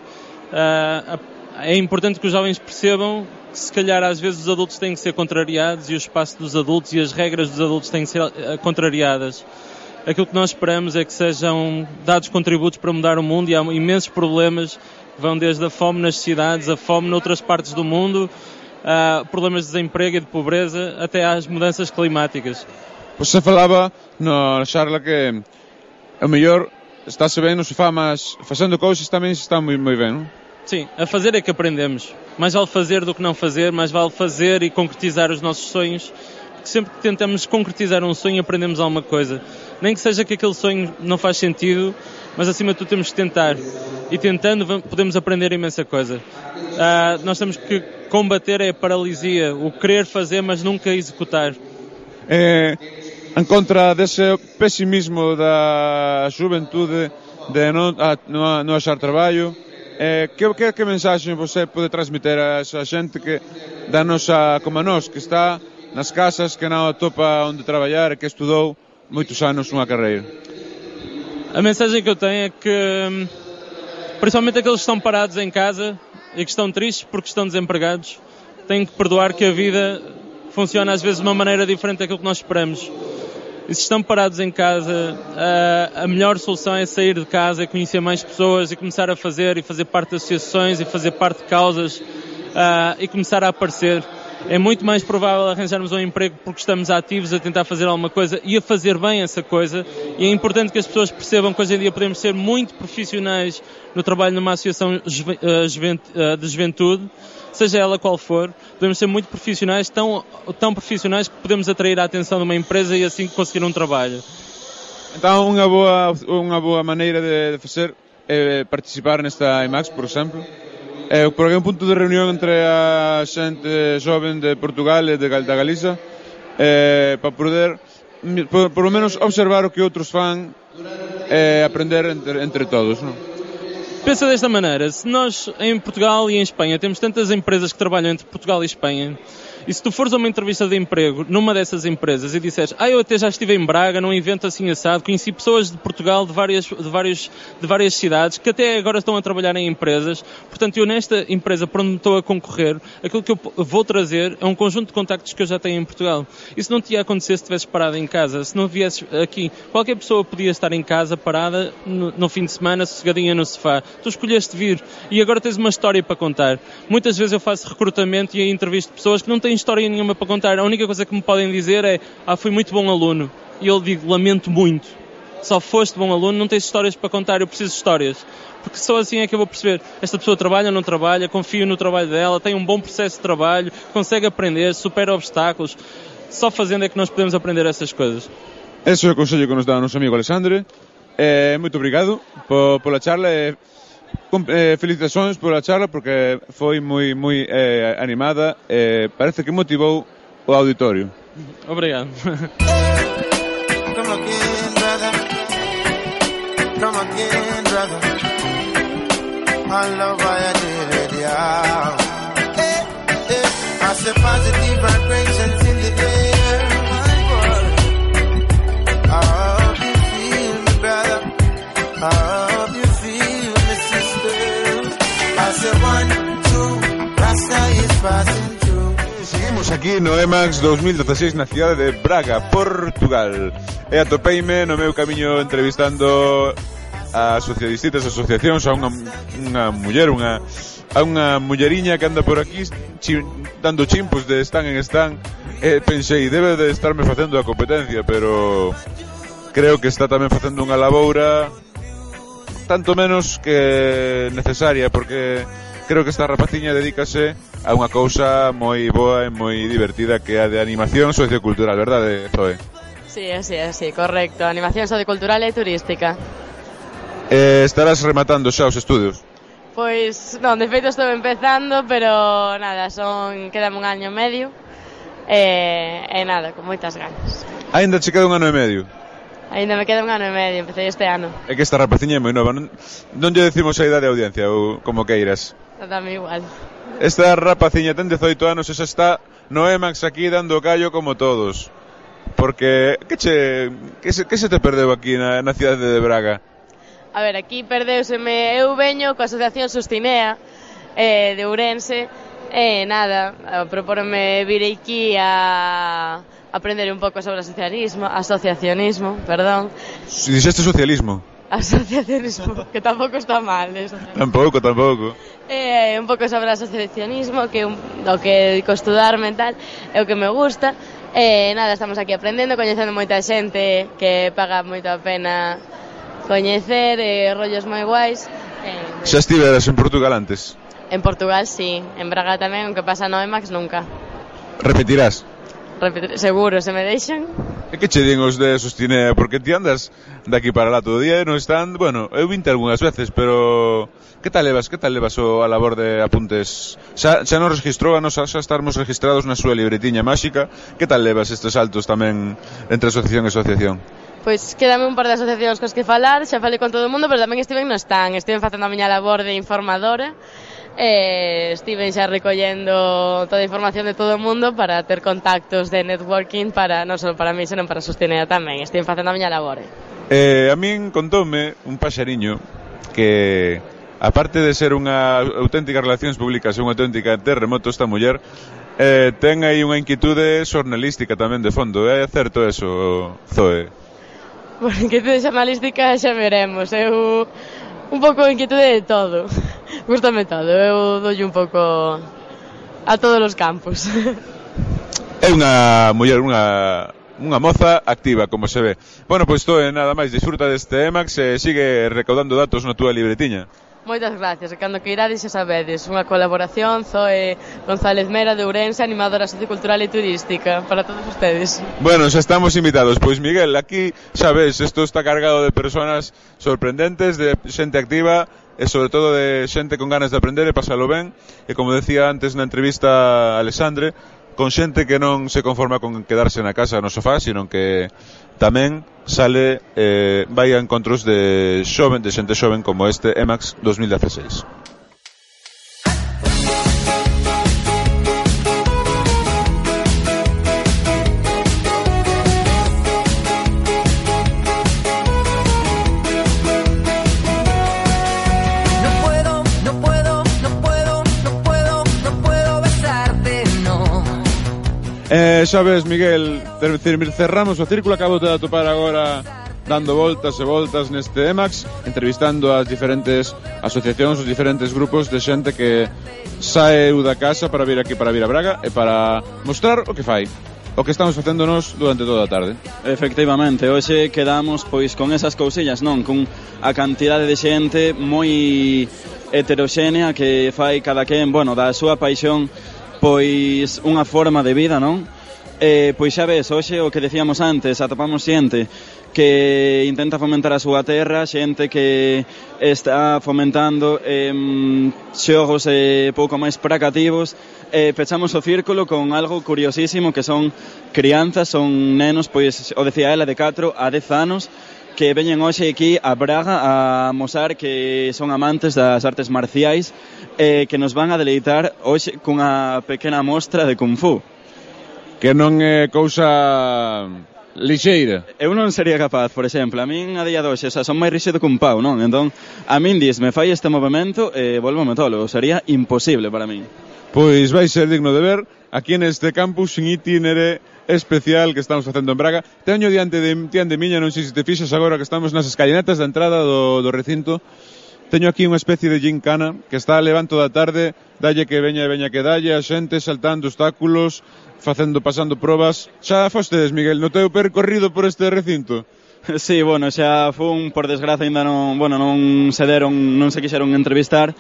Uh, é importante que os jovens percebam que se calhar às vezes os adultos têm que ser contrariados e o espaço dos adultos e as regras dos adultos têm que ser uh, contrariadas. Aquilo que nós esperamos é que sejam dados contributos para mudar o mundo e há imensos problemas vão desde a fome nas cidades, a fome noutras partes do mundo, a problemas de desemprego e de pobreza, até às mudanças climáticas. Você falava na charla que é melhor está-se bem no sofá, mas fazendo coisas também se está muito, muito bem, não? Sim, a fazer é que aprendemos. Mais vale fazer do que não fazer, mais vale fazer e concretizar os nossos sonhos. Porque sempre que tentamos concretizar um sonho, aprendemos alguma coisa. Nem que seja que aquele sonho não faz sentido, mas acima de tudo temos que tentar. E tentando podemos aprender imensa coisa. Uh, nós temos que combater a paralisia, o querer fazer, mas nunca executar. É, en contra dese pesimismo da xuventude de non, a, non, non achar traballo, eh, que, que, que mensaxe você pode transmitir a esa xente que da nosa, como a nós, que está nas casas, que non atopa onde traballar e que estudou moitos anos unha carreira? A mensagem que eu tenho é que, hum, principalmente aqueles que estão parados em casa e que estão tristes porque estão desempregados, têm que perdoar que a vida funciona às vezes de uma maneira diferente daquilo que nós esperamos. E se estão parados em casa, a, melhor solução é sair de casa e conhecer mais pessoas e começar a fazer e fazer parte de associações e fazer parte de causas uh, e começar a aparecer. É muito mais provável arranjarmos um emprego porque estamos ativos a tentar fazer alguma coisa e a fazer bem essa coisa. E é importante que as pessoas percebam que hoje em dia podemos ser muito profissionais no trabalho numa associação de juventude seja ela qual for, podemos ser muito profissionais, tão, tão profissionais que podemos atrair a atenção de uma empresa e assim conseguir um trabalho. Então, unha boa, unha boa maneira de, facer é participar nesta IMAX, por exemplo. É, porque é un de reunión entre a xente joven de Portugal e de, da Galiza é, para poder, por, por menos, observar o que outros fan e aprender entre, entre todos? Pensa desta maneira, se nós em Portugal e em Espanha temos tantas empresas que trabalham entre Portugal e Espanha, e se tu fores a uma entrevista de emprego numa dessas empresas e disseres, ah, eu até já estive em Braga, num evento assim assado, conheci pessoas de Portugal, de várias, de vários, de várias cidades, que até agora estão a trabalhar em empresas, portanto eu nesta empresa por onde estou a concorrer, aquilo que eu vou trazer é um conjunto de contactos que eu já tenho em Portugal. Isso não te ia acontecer se estivesse parado em casa, se não viesses aqui. Qualquer pessoa podia estar em casa, parada, no, no fim de semana, sossegadinha no sofá. Tu escolheste vir e agora tens uma história para contar. Muitas vezes eu faço recrutamento e entrevisto pessoas que não têm história nenhuma para contar. A única coisa que me podem dizer é: Ah, fui muito bom aluno. E eu digo: Lamento muito. Só foste bom aluno, não tens histórias para contar, eu preciso de histórias. Porque só assim é que eu vou perceber. Esta pessoa trabalha ou não trabalha, confio no trabalho dela, tem um bom processo de trabalho, consegue aprender, supera obstáculos. Só fazendo é que nós podemos aprender essas coisas. Esse é o conselho que nos dá o nosso amigo Alexandre. Eh, muito obrigado por, pela charla. Eh, felicitacións pola charla porque foi moi moi eh, animada e eh, parece que motivou o auditorio. Obrigado. Come again, brother. Come again, brother. I love I did, yeah. Hey, hey. I said positive vibration. Estamos aquí no EMAX 2016 na cidade de Braga, Portugal. E atopeime no meu camiño entrevistando a distintas asociacións A unha, unha muller, unha, a unha mulleriña que anda por aquí chi, Dando chimpos de stand en stand E pensei, debe de estarme facendo a competencia Pero creo que está tamén facendo unha laboura Tanto menos que necesaria Porque creo que esta rapaciña dedícase a unha cousa moi boa e moi divertida que é a de animación sociocultural, verdade, Zoe? Sí, sí, sí, correcto. Animación sociocultural e turística. Eh, estarás rematando xa os estudios? Pois, non, de feito estou empezando, pero nada, son quedame un año e medio. E, e nada, con moitas ganas. Ainda che queda un ano e medio? Ainda me queda un ano e medio, empecé este ano. É que esta rapaciña é moi nova, non, non lle decimos a idade de audiencia ou como queiras. Dame igual. Esta rapaciña ten 18 anos e xa está no Emax aquí dando callo como todos. Porque, que che, que se, que se te perdeu aquí na, na cidade de Braga? A ver, aquí perdeuseme, eu veño coa Asociación Sustinea eh, de Ourense, e eh, nada, propónome vir aquí a aprender un pouco sobre asociacionismo, asociacionismo, perdón. Si dixeste socialismo asociacionismo, que tampouco está mal eh, eso. Tampouco, tampouco eh, un pouco sobre asociacionismo que un, do que costudarme tal é o que me gusta e eh, nada, estamos aquí aprendendo, coñecendo moita xente que paga moito a pena coñecer e eh, rollos moi guais eh, Xa estiveras en Portugal antes? En Portugal, sí, en Braga tamén, aunque pasa no EMAX, nunca Repetirás? Repetir, seguro, se me deixan E que che din os de Sustinea? Porque ti andas daqui para lá todo o día e non están... Bueno, eu vinte algunhas veces, pero... Que tal levas? Que tal levas o a labor de apuntes? Xa, xa non registrou a nosa, xa estarmos registrados na súa libretiña máxica. Que tal levas estes saltos tamén entre asociación e asociación? Pois quedame un par de asociacións cos que falar, xa falei con todo o mundo, pero tamén estiven no stand, Estiven facendo a miña labor de informadora eh, estive xa recollendo toda a información de todo o mundo para ter contactos de networking para non só para mí, senón para sostener tamén. Estive facendo a miña labor. Eh, a min contoume un paxariño que aparte de ser unha auténtica relacións públicas e unha auténtica terremoto esta muller, eh, ten aí unha inquietude xornalística tamén de fondo. É certo eso, Zoe? Porque te xornalística xa veremos. Eu eh? un pouco de inquietude de todo. [LAUGHS] Gústame todo, eu dolle un pouco a todos os campos. [LAUGHS] É unha muller, unha unha moza activa, como se ve. Bueno, pois pues, todo nada máis, disfruta deste EMAX e sigue recaudando datos na túa libretiña. Moitas gracias, e cando que irades xa sabedes, unha colaboración Zoe González Mera de Ourense, animadora sociocultural e turística, para todos ustedes. Bueno, xa estamos invitados. Pois Miguel, aquí, xa ves, isto está cargado de personas sorprendentes, de xente activa, e sobre todo de xente con ganas de aprender e pasalo ben e como decía antes na entrevista a Alexandre con xente que non se conforma con quedarse na casa no sofá, sino que Tamén sale eh, vai a encontros de xoven de xente xoven como este EMAX 2016. Eh, xa ves, Miguel, cerramos o círculo, acabo de atopar agora dando voltas e voltas neste EMAX, entrevistando as diferentes asociacións, os diferentes grupos de xente que saeu da casa para vir aquí para vir a Braga e para mostrar o que fai o que estamos facéndonos durante toda a tarde. Efectivamente, hoxe quedamos pois con esas cousillas, non? Con a cantidade de xente moi heteroxénea que fai cada quen, bueno, da súa paixón pois unha forma de vida, non? Eh, pois xa ves, hoxe o que decíamos antes, atopamos xente que intenta fomentar a súa terra, xente que está fomentando eh, xogos eh, pouco máis pracativos. Eh, pechamos o círculo con algo curiosísimo que son crianzas, son nenos, pois o decía ela de 4 a 10 anos, que veñen hoxe aquí a Braga a mostrar que son amantes das artes marciais e eh, que nos van a deleitar hoxe cunha pequena mostra de Kung Fu. Que non é cousa lixeira. Eu non sería capaz, por exemplo, a min a día de hoxe, xa, son máis rixido cun pau, non? Entón, a min dis, me fai este movimento e eh, volvo sería imposible para min. Pois vai ser digno de ver aquí neste campus sin itinere especial que estamos facendo en Braga. Teño diante de, diante de miña, non sei se te fixas agora que estamos nas escalinatas da entrada do, do recinto, teño aquí unha especie de gincana que está a levanto da tarde, dalle que veña e veña que dalle, a xente saltando obstáculos, facendo pasando probas. Xa fostedes, Miguel, no teu percorrido por este recinto? [LAUGHS] Sí, bueno, xa fun, por desgraza, ainda non, bueno, non se deron, non se quixeron entrevistar,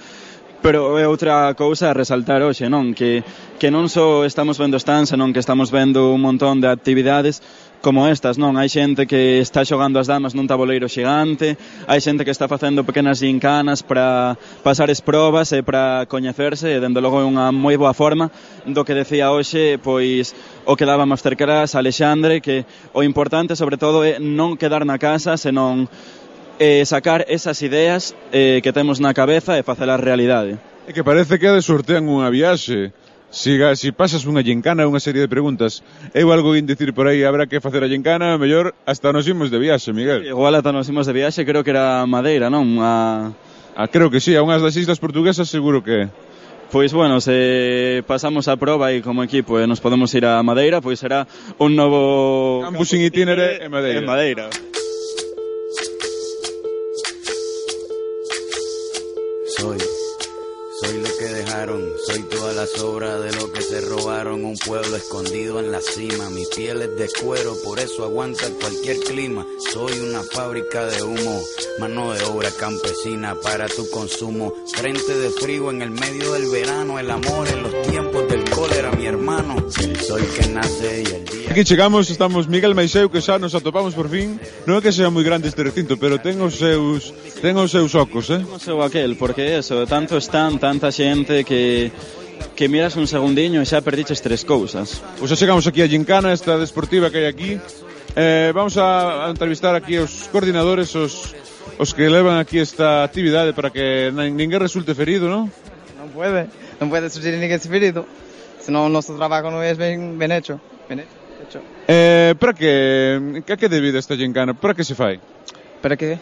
pero é outra cousa a resaltar hoxe, non? Que, que non só estamos vendo stands, senón que estamos vendo un montón de actividades como estas, non? Hai xente que está xogando as damas nun tabuleiro xigante, hai xente que está facendo pequenas gincanas para pasar as probas e para coñecerse, e dende logo é unha moi boa forma do que decía hoxe, pois o que daba Masterclass Alexandre, que o importante sobre todo é non quedar na casa, senón eh, sacar esas ideas eh, que temos na cabeza e facelas realidade. É que parece que a de sortean unha viaxe. Si, si pasas unha gincana unha serie de preguntas Eu algo in dicir por aí Habrá que facer a gincana Mellor hasta nos imos de viaxe, Miguel Igual hasta nos imos de viaxe Creo que era Madeira, non? A... Ah, creo que sí, a unhas das islas portuguesas seguro que Pois bueno, se pasamos a proba e como equipo e nos podemos ir a Madeira, pois será un novo campus, campus in itinere en Madeira. En Madeira. Soy, soy lo que dejaron, soy toda la sobra de lo que se robaron. Un pueblo escondido en la cima, mi piel es de cuero, por eso aguanta cualquier clima. Soy una fábrica de humo, mano de obra campesina para tu consumo. Frente de frío en el medio del verano, el amor en los tiempos hermano, el sol que nace y el día... Aquí chegamos, estamos Miguel Maiseu, que xa nos atopamos por fin. Non é que sea moi grande este recinto, pero ten os seus, ten os seus ocos, eh? Ten o seu aquel, porque eso, tanto están, tanta xente que que miras un segundiño e xa perdiches tres cousas. Pois xa chegamos aquí a Gincana, esta desportiva que hai aquí. Eh, vamos a, a entrevistar aquí os coordinadores, os, os que levan aquí esta actividade para que ninguén resulte ferido, non? Non pode, non pode surgir ninguén ferido. Si no, nuestro trabajo no es bien, bien hecho. Bien hecho. Eh, para que a que debido esta gincana? Para que se fai? Para que?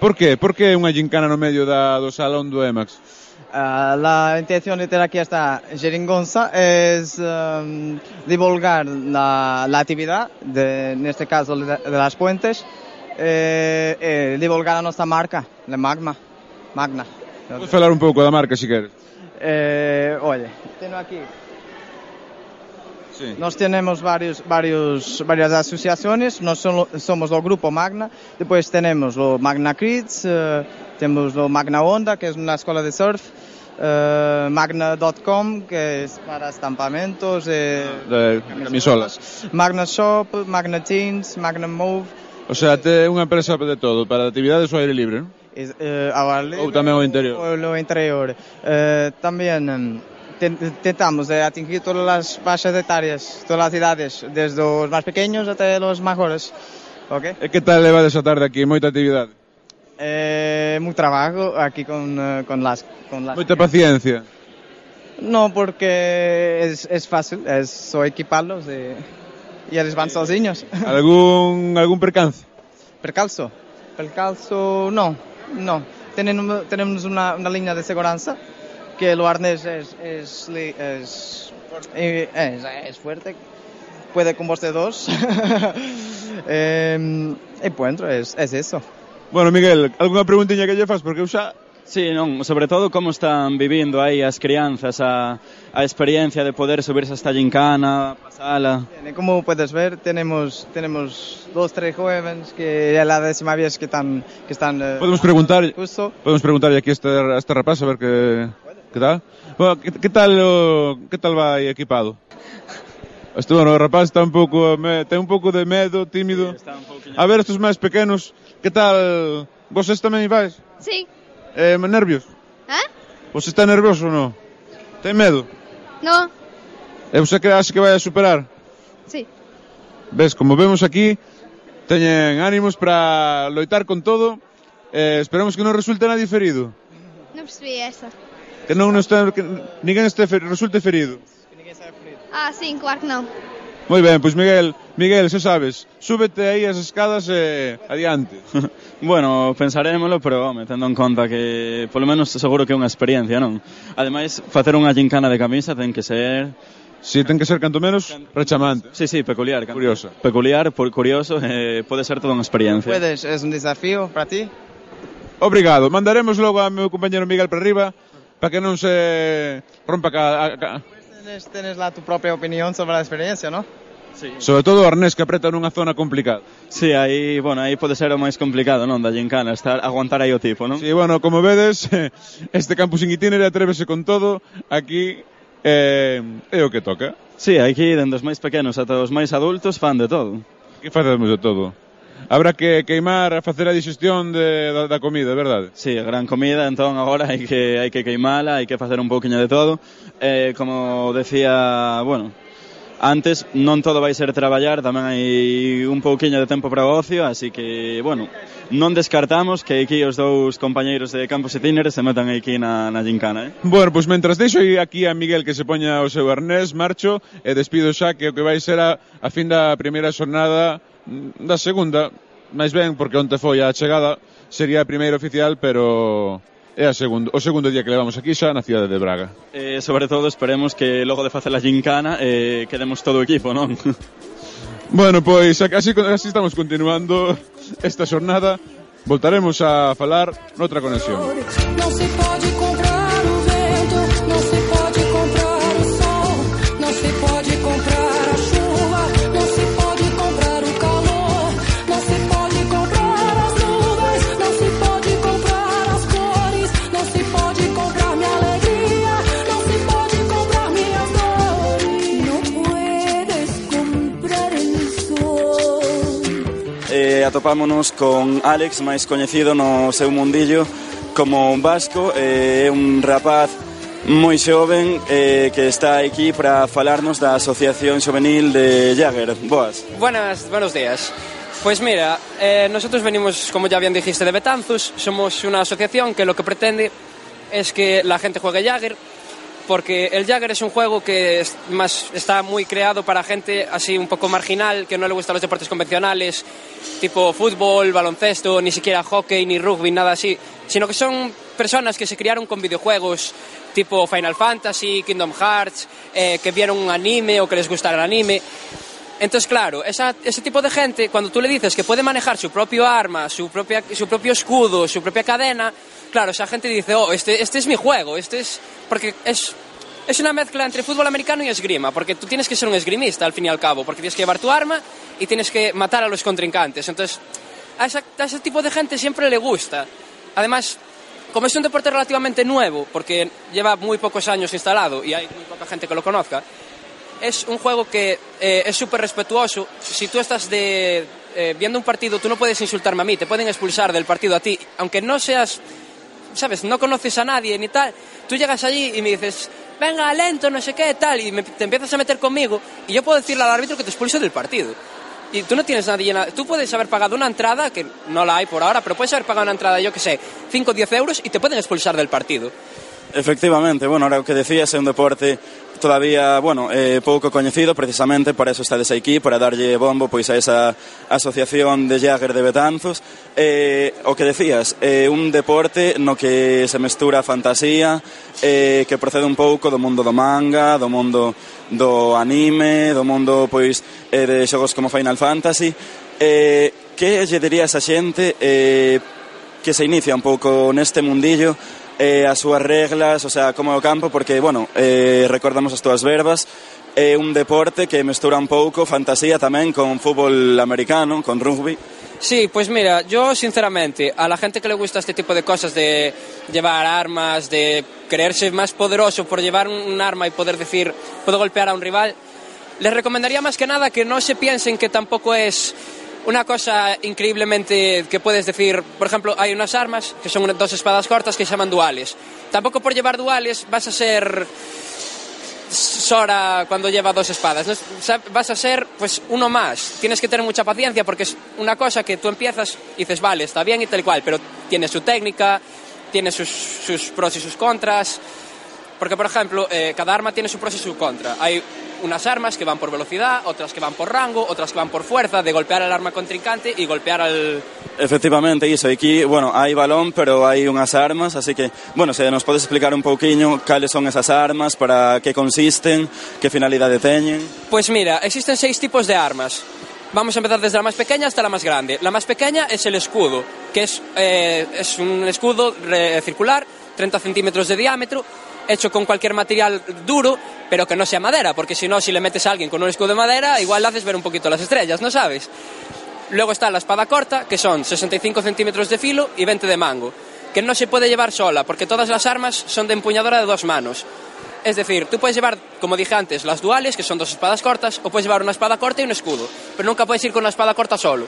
Por que? Por que unha gincana no medio da, do salón do EMAX? Ah, la intención de tener aquí esta jeringonza es em, divulgar la, la actividad, de, en este caso de, de las puentes, eh, eh, divulgar a nuestra marca, la Magma. Magna. Podes falar un pouco da marca, se queres? Eh, oye, tengo aquí. Sí. Nós temos varios, varios, varias asociaciones, nós somos o Grupo Magna, depois temos o Magna Kids, eh, temos o Magna Onda, que é uma escola de surf, eh, Uh, magna.com que es para estampamentos eh, de camisolas Magna Shop, Magna Teens, Magna Move O sea, te unha empresa de todo, para actividades ao aire libre, non? Eh, ao aire libre, ou tamén ao interior. Ou ao interior. Eh, tamén tentamos de atingir todas las faixas etarias, todas las edades, desde los más pequeños hasta los mejores. ¿ok? E que tal levades a tarde aquí? Moita actividade? Eh, muy trabajo aquí con, eh, con las... Con las Moita paciencia? No, porque es, es fácil, es solo equiparlos y, y ellos van sozinhos. Algún, algún percance? Percalzo. Percalzo, no, no. Tenemos, tenemos una, una línea de seguridad que el arnés es, es, es, es, es fuerte. Puede con vos de dos. [LAUGHS] eh, y pues, es, es eso. Bueno, Miguel, algunha preguntiña que lle faz? Porque eu xa... Sí, non, sobre todo como están vivindo aí as crianzas a, a experiencia de poder subirse hasta gincana, pasala. Bien, y Como puedes ver, tenemos, tenemos dos, tres jóvenes que ya la décima vez que están... Que están eh, Podemos preguntar, Justo. podemos preguntar aquí a este, a este rapaz a ver que, que tal? Bueno, que, que tal o, que tal vai equipado? Este, bueno, o rapaz está un pouco, ten un pouco de medo, tímido. Sí, está un. A ver, estes máis pequenos, que tal? Vos tamén vais? Sí. Eh, nervios? Eh? Vos está nervioso ou non? Ten medo? No. Eh, e você que acha que vai a superar? Sí. Ves, como vemos aquí, teñen ánimos para loitar con todo. Eh, esperamos que non resulte nada diferido. Non percebi esa. Que non nos ten, que ninguén este fer, resulte ferido. Ah, sí, claro que non. Moi ben, pois Miguel, Miguel, xa sabes, súbete aí as escadas e adiante. [LAUGHS] bueno, pensarémoslo, pero home, tendo en conta que polo menos seguro que é unha experiencia, non? Ademais, facer unha gincana de camisa ten que ser Si, sí, ten que ser canto menos rechamante. Sí, sí, peculiar. Curioso. Peculiar, por curioso, eh, pode ser toda unha experiencia. Podes, é un desafío para ti. Obrigado. Mandaremos logo a meu compañero Miguel para arriba para que non se rompa ca... ca... Tenes, tenes la tu propia opinión sobre a experiencia, ¿no? Sí. Sobre todo o arnés que apreta nunha zona complicada. Sí, aí, bueno, aí pode ser o máis complicado, non, da gincana, estar aguantar aí o tipo, non? Sí, bueno, como vedes, [LAUGHS] este campus sin itinere atrévese con todo, aquí eh, é o que toca. Sí, aquí dende os máis pequenos ata os máis adultos fan de todo. Que facemos de todo habrá que queimar a facer a digestión de, da, da comida, verdade? Sí, gran comida, entón agora hai que, hai que queimala, hai que facer un pouquiño de todo. Eh, como decía, bueno, antes non todo vai ser traballar, tamén hai un pouquiño de tempo para o ocio, así que, bueno, non descartamos que aquí os dous compañeiros de Campos e Tínere se metan aquí na, na gincana, eh? Bueno, pois mentras deixo aquí a Miguel que se poña o seu arnés, marcho, e despido xa que o que vai ser a, a fin da primeira xornada da segunda, máis ben porque onte foi a chegada, sería a primeira oficial, pero é a segundo, o segundo día que levamos aquí xa na cidade de Braga. Eh, sobre todo esperemos que logo de facer a gincana eh, quedemos todo o equipo, non? bueno, pois así, así estamos continuando esta xornada. Voltaremos a falar noutra conexión. Non se pode atopámonos con Alex, máis coñecido no seu mundillo como un vasco, eh, é eh, un rapaz moi xoven eh, que está aquí para falarnos da Asociación Xovenil de Jagger. Boas. Buenas, buenos días. Pues mira, eh, nosotros venimos, como ya bien dijiste, de Betanzos. Somos una asociación que lo que pretende es que la gente juegue Jagger porque el Jagger es un juego que está muy creado para gente así un poco marginal, que no le gustan los deportes convencionales, tipo fútbol, baloncesto, ni siquiera hockey, ni rugby, nada así, sino que son personas que se criaron con videojuegos tipo Final Fantasy, Kingdom Hearts, eh, que vieron un anime o que les gusta el anime. Entonces, claro, ese tipo de gente, cuando tú le dices que puede manejar su propio arma, su, propia, su propio escudo, su propia cadena, claro, esa gente dice, oh, este, este es mi juego, este es... Porque es, es una mezcla entre fútbol americano y esgrima, porque tú tienes que ser un esgrimista al fin y al cabo, porque tienes que llevar tu arma y tienes que matar a los contrincantes. Entonces, a, esa- ese tipo de gente siempre le gusta. Además, como es un deporte relativamente nuevo, porque lleva muy pocos años instalado y hay muy poca gente que lo conozca, es un juego que eh, es súper respetuoso. Si tú estás eh, viendo un partido, tú no puedes insultarme a mí, te pueden expulsar del partido a ti, aunque no seas, ¿sabes? No conoces a nadie ni tal. Tú llegas allí y me dices, venga, lento, no sé qué, tal, y me- te empiezas a meter conmigo, y yo puedo decirle al árbitro que te expulse del partido. Y tú no tienes nadie, na- tú puedes haber pagado una entrada, que no la hay por ahora, pero puedes haber pagado una entrada, yo que sé, 5 o 10 euros y te pueden expulsar del partido. Efectivamente, bueno, ahora o que decías é un deporte todavía, bueno, eh, pouco coñecido precisamente, para eso estades aquí, para darlle bombo pois a esa asociación de Jagger de Betanzos. Eh, o que decías, eh, un deporte no que se mestura a fantasía, eh, que procede un pouco do mundo do manga, do mundo do anime, do mundo pois eh, de xogos como Final Fantasy. Eh, que lle dirías a xente eh, que se inicia un pouco neste mundillo eh, as súas reglas, o sea, como campo, porque, bueno, eh, recordamos as túas verbas, é un deporte que mestura un pouco fantasía tamén con fútbol americano, con rugby. Sí, pues mira, yo sinceramente, a la gente que le gusta este tipo de cosas de llevar armas, de creerse más poderoso por llevar un arma y poder decir, puedo golpear a un rival, les recomendaría más que nada que no se piensen que tampoco es una cosa increíblemente que puedes decir, por ejemplo, hay unas armas que son dos espadas cortas que se llaman duales. Tampoco por llevar duales vas a ser Sora cuando lleva dos espadas. vas a ser pues uno más. Tienes que tener mucha paciencia porque es una cosa que tú empiezas y dices, vale, está bien y tal cual, pero tiene su técnica, tiene sus pros y sus contras. Porque, por ejemplo, eh, cada arma tiene su pros y su contra. Hay unas armas que van por velocidad, otras que van por rango, otras que van por fuerza, de golpear al arma contrincante y golpear al, Efectivamente, iso, aquí, bueno, hai balón, pero hai unhas armas, así que, bueno, se nos podes explicar un pouquiño cales son esas armas, para que consisten, que finalidade teñen. Pues mira, existen seis tipos de armas. Vamos a empezar desde la más pequeña hasta la más grande. La más pequeña es el escudo, que es, eh, es un escudo re- circular, 30 centímetros de diámetro, hecho con cualquier material duro, pero que no sea madera, porque si no, si le metes a alguien con un escudo de madera, igual le haces ver un poquito las estrellas, ¿no sabes? Luego está la espada corta, que son 65 centímetros de filo y 20 de mango, que no se puede llevar sola, porque todas las armas son de empuñadura de dos manos. Es decir, tú puedes llevar, como dije antes, las duales, que son dos espadas cortas, o puedes llevar una espada corta y un escudo, pero nunca puedes ir con una espada corta solo.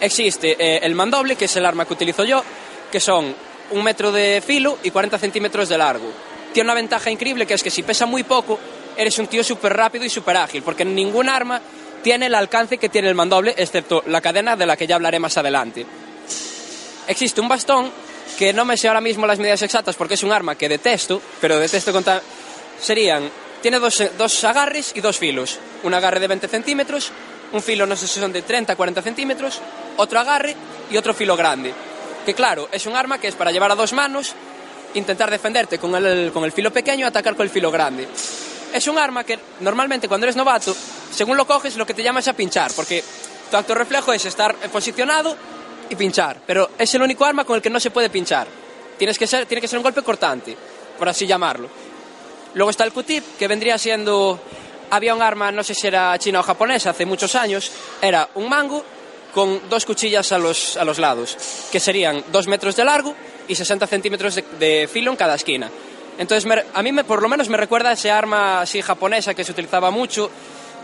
Existe eh, el mandoble, que es el arma que utilizo yo, que son un metro de filo y 40 centímetros de largo. Tiene una ventaja increíble, que es que si pesa muy poco, eres un tío súper rápido y súper ágil, porque ningún arma tiene el alcance que tiene el mandoble, excepto la cadena de la que ya hablaré más adelante. Existe un bastón que no me sé ahora mismo las medidas exactas porque es un arma que detesto, pero detesto contar. Serían, tiene dos, dos agarres y dos filos. Un agarre de 20 centímetros, un filo no sé si son de 30 40 centímetros, otro agarre y otro filo grande. Que claro, es un arma que es para llevar a dos manos, intentar defenderte con el, con el filo pequeño y atacar con el filo grande. Es un arma que normalmente cuando eres novato, según lo coges, lo que te llama es a pinchar, porque tu acto reflejo es estar posicionado y pinchar, pero es el único arma con el que no se puede pinchar. Tienes que ser, tiene que ser un golpe cortante, por así llamarlo. Luego está el Q-tip, que vendría siendo... Había un arma, no sé si era china o japonesa, hace muchos años, era un mango con dos cuchillas a los, a los lados, que serían dos metros de largo y 60 centímetros de, de filo en cada esquina. Entonces, a mí por lo menos me recuerda a ese arma así japonesa que se utilizaba mucho.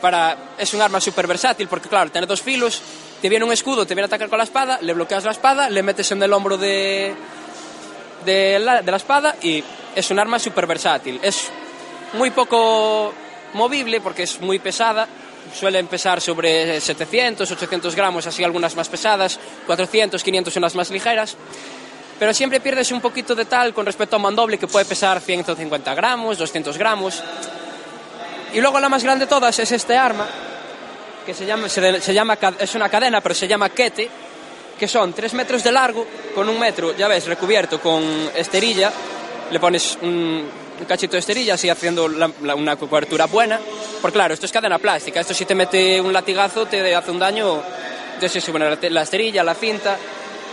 Para, es un arma súper versátil porque, claro, tiene dos filos, te viene un escudo, te viene a atacar con la espada, le bloqueas la espada, le metes en el hombro de, de, la, de la espada y es un arma súper versátil. Es muy poco movible porque es muy pesada, suelen pesar sobre 700, 800 gramos, así algunas más pesadas, 400, 500 unas más ligeras. Pero siempre pierdes un poquito de tal con respecto a mandoble que puede pesar 150 gramos, 200 gramos. Y luego la más grande de todas es este arma, que se llama, se, llama, es una cadena, pero se llama kete, que son 3 metros de largo, con un metro, ya ves, recubierto con esterilla. Le pones un, un cachito de esterilla, así haciendo una cobertura buena. Porque claro, esto es cadena plástica, esto si te mete un latigazo te hace un daño. Entonces, bueno, la, la esterilla, la cinta,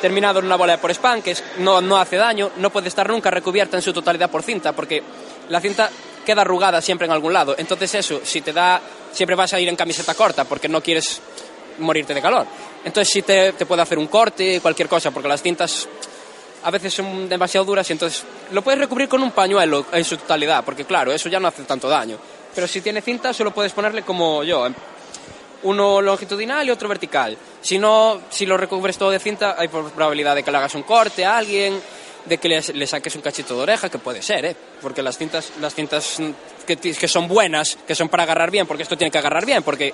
terminado en una bola de por spam, que es- no, no hace daño, no puede estar nunca recubierta en su totalidad por cinta, porque la cinta queda arrugada siempre en algún lado. Entonces eso, si te da, siempre vas a ir en camiseta corta, porque no quieres morirte de calor. Entonces sí te, te puede hacer un corte, cualquier cosa, porque las cintas a veces son demasiado duras y entonces lo puedes recubrir con un pañuelo en su totalidad, porque claro, eso ya no hace tanto daño. Pero si tiene cinta, solo puedes ponerle como yo, en- uno longitudinal y otro vertical. Si no, si lo recubres todo de cinta, hay probabilidad de que le hagas un corte a alguien, de que le, le saques un cachito de oreja, que puede ser, ¿eh? Porque las cintas, las cintas que, que son buenas, que son para agarrar bien, porque esto tiene que agarrar bien, porque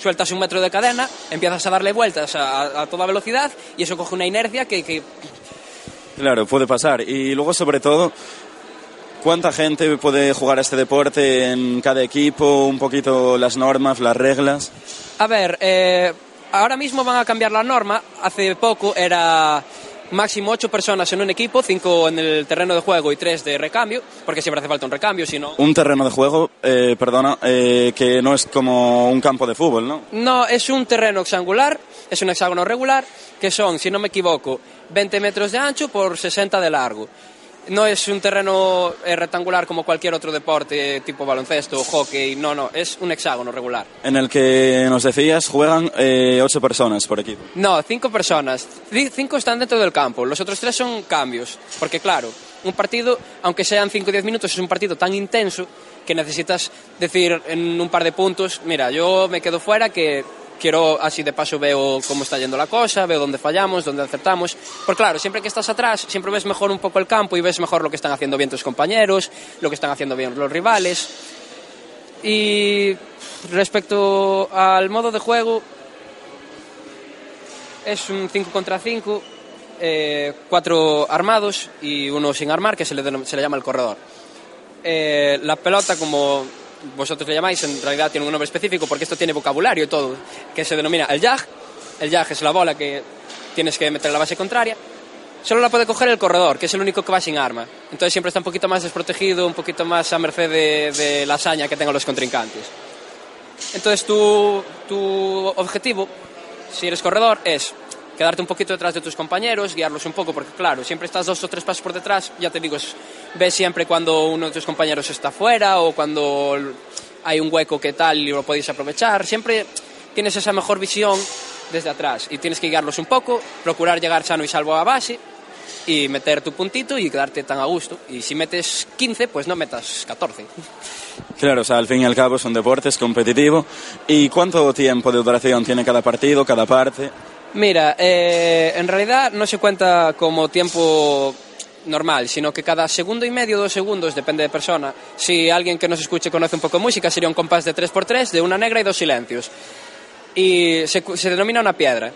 sueltas un metro de cadena, empiezas a darle vueltas a- a toda velocidad y eso coge una inercia que, que Claro, puede pasar. Y luego, sobre todo, ¿cuánta gente puede jugar a este deporte en cada equipo? Un poquito las normas, las reglas. A ver, eh, ahora mismo van a cambiar la norma. Hace poco era máximo ocho personas en un equipo, cinco en el terreno de juego y tres de recambio, porque siempre hace falta un recambio, si no... Un terreno de juego, eh, perdona, eh, que no es como un campo de fútbol, ¿no? No, es un terreno hexangular, es un hexágono regular, que son, si no me equivoco, 20 metros de ancho por 60 de largo. No es un terreno eh, rectangular como cualquier otro deporte, tipo baloncesto o hockey, no, no, es un hexágono regular. En el que nos decías juegan eh, ocho personas por equipo. No, cinco personas. Ci- Cinco están dentro del campo, los otros tres son cambios. Porque claro, un partido, aunque sean 5 o 10 minutos, es un partido tan intenso que necesitas decir en un par de puntos, mira, yo me quedo fuera que quiero, así de paso veo cómo está yendo la cosa, veo dónde fallamos, dónde acertamos. Porque claro, siempre que estás atrás, siempre ves mejor un poco el campo y ves mejor lo que están haciendo bien tus compañeros, lo que están haciendo bien los rivales. Y respecto al modo de juego, es un 5 contra 5, eh, cuatro armados y uno sin armar, que se le, se le llama el corredor. Eh, la pelota, como vosotros le llamáis, en realidad tiene un nombre específico porque esto tiene vocabulario y todo, que se denomina el jag. El jag es la bola que tienes que meter en la base contraria. Solo la puede coger el corredor, que es el único que va sin arma. Entonces siempre está un poquito más desprotegido, un poquito más a merced de, de la hazaña que tengan los contrincantes. Entonces tu, tu objetivo, si eres corredor, es quedarte un poquito detrás de tus compañeros, guiarlos un poco, porque claro, siempre estás dos o tres pasos por detrás, ya te digo, es ves siempre cuando uno de tus compañeros está fuera o cuando hay un hueco que tal y lo podéis aprovechar. Siempre tienes esa mejor visión desde atrás y tienes que guiarlos un poco, procurar llegar sano y salvo a base y meter tu puntito y quedarte tan a gusto. Y si metes 15, pues no metas 14. Claro, o sea, al fin y al cabo son deportes competitivos. ¿Y cuánto tiempo de duración tiene cada partido, cada parte? Mira, eh, en realidad no se cuenta como tiempo normal, sino que cada segundo y medio, dos segundos, depende de persona. Si alguien que nos escuche conoce un poco de música, sería un compás de 3x3, de una negra y dos silencios. Y se, denomina una piedra.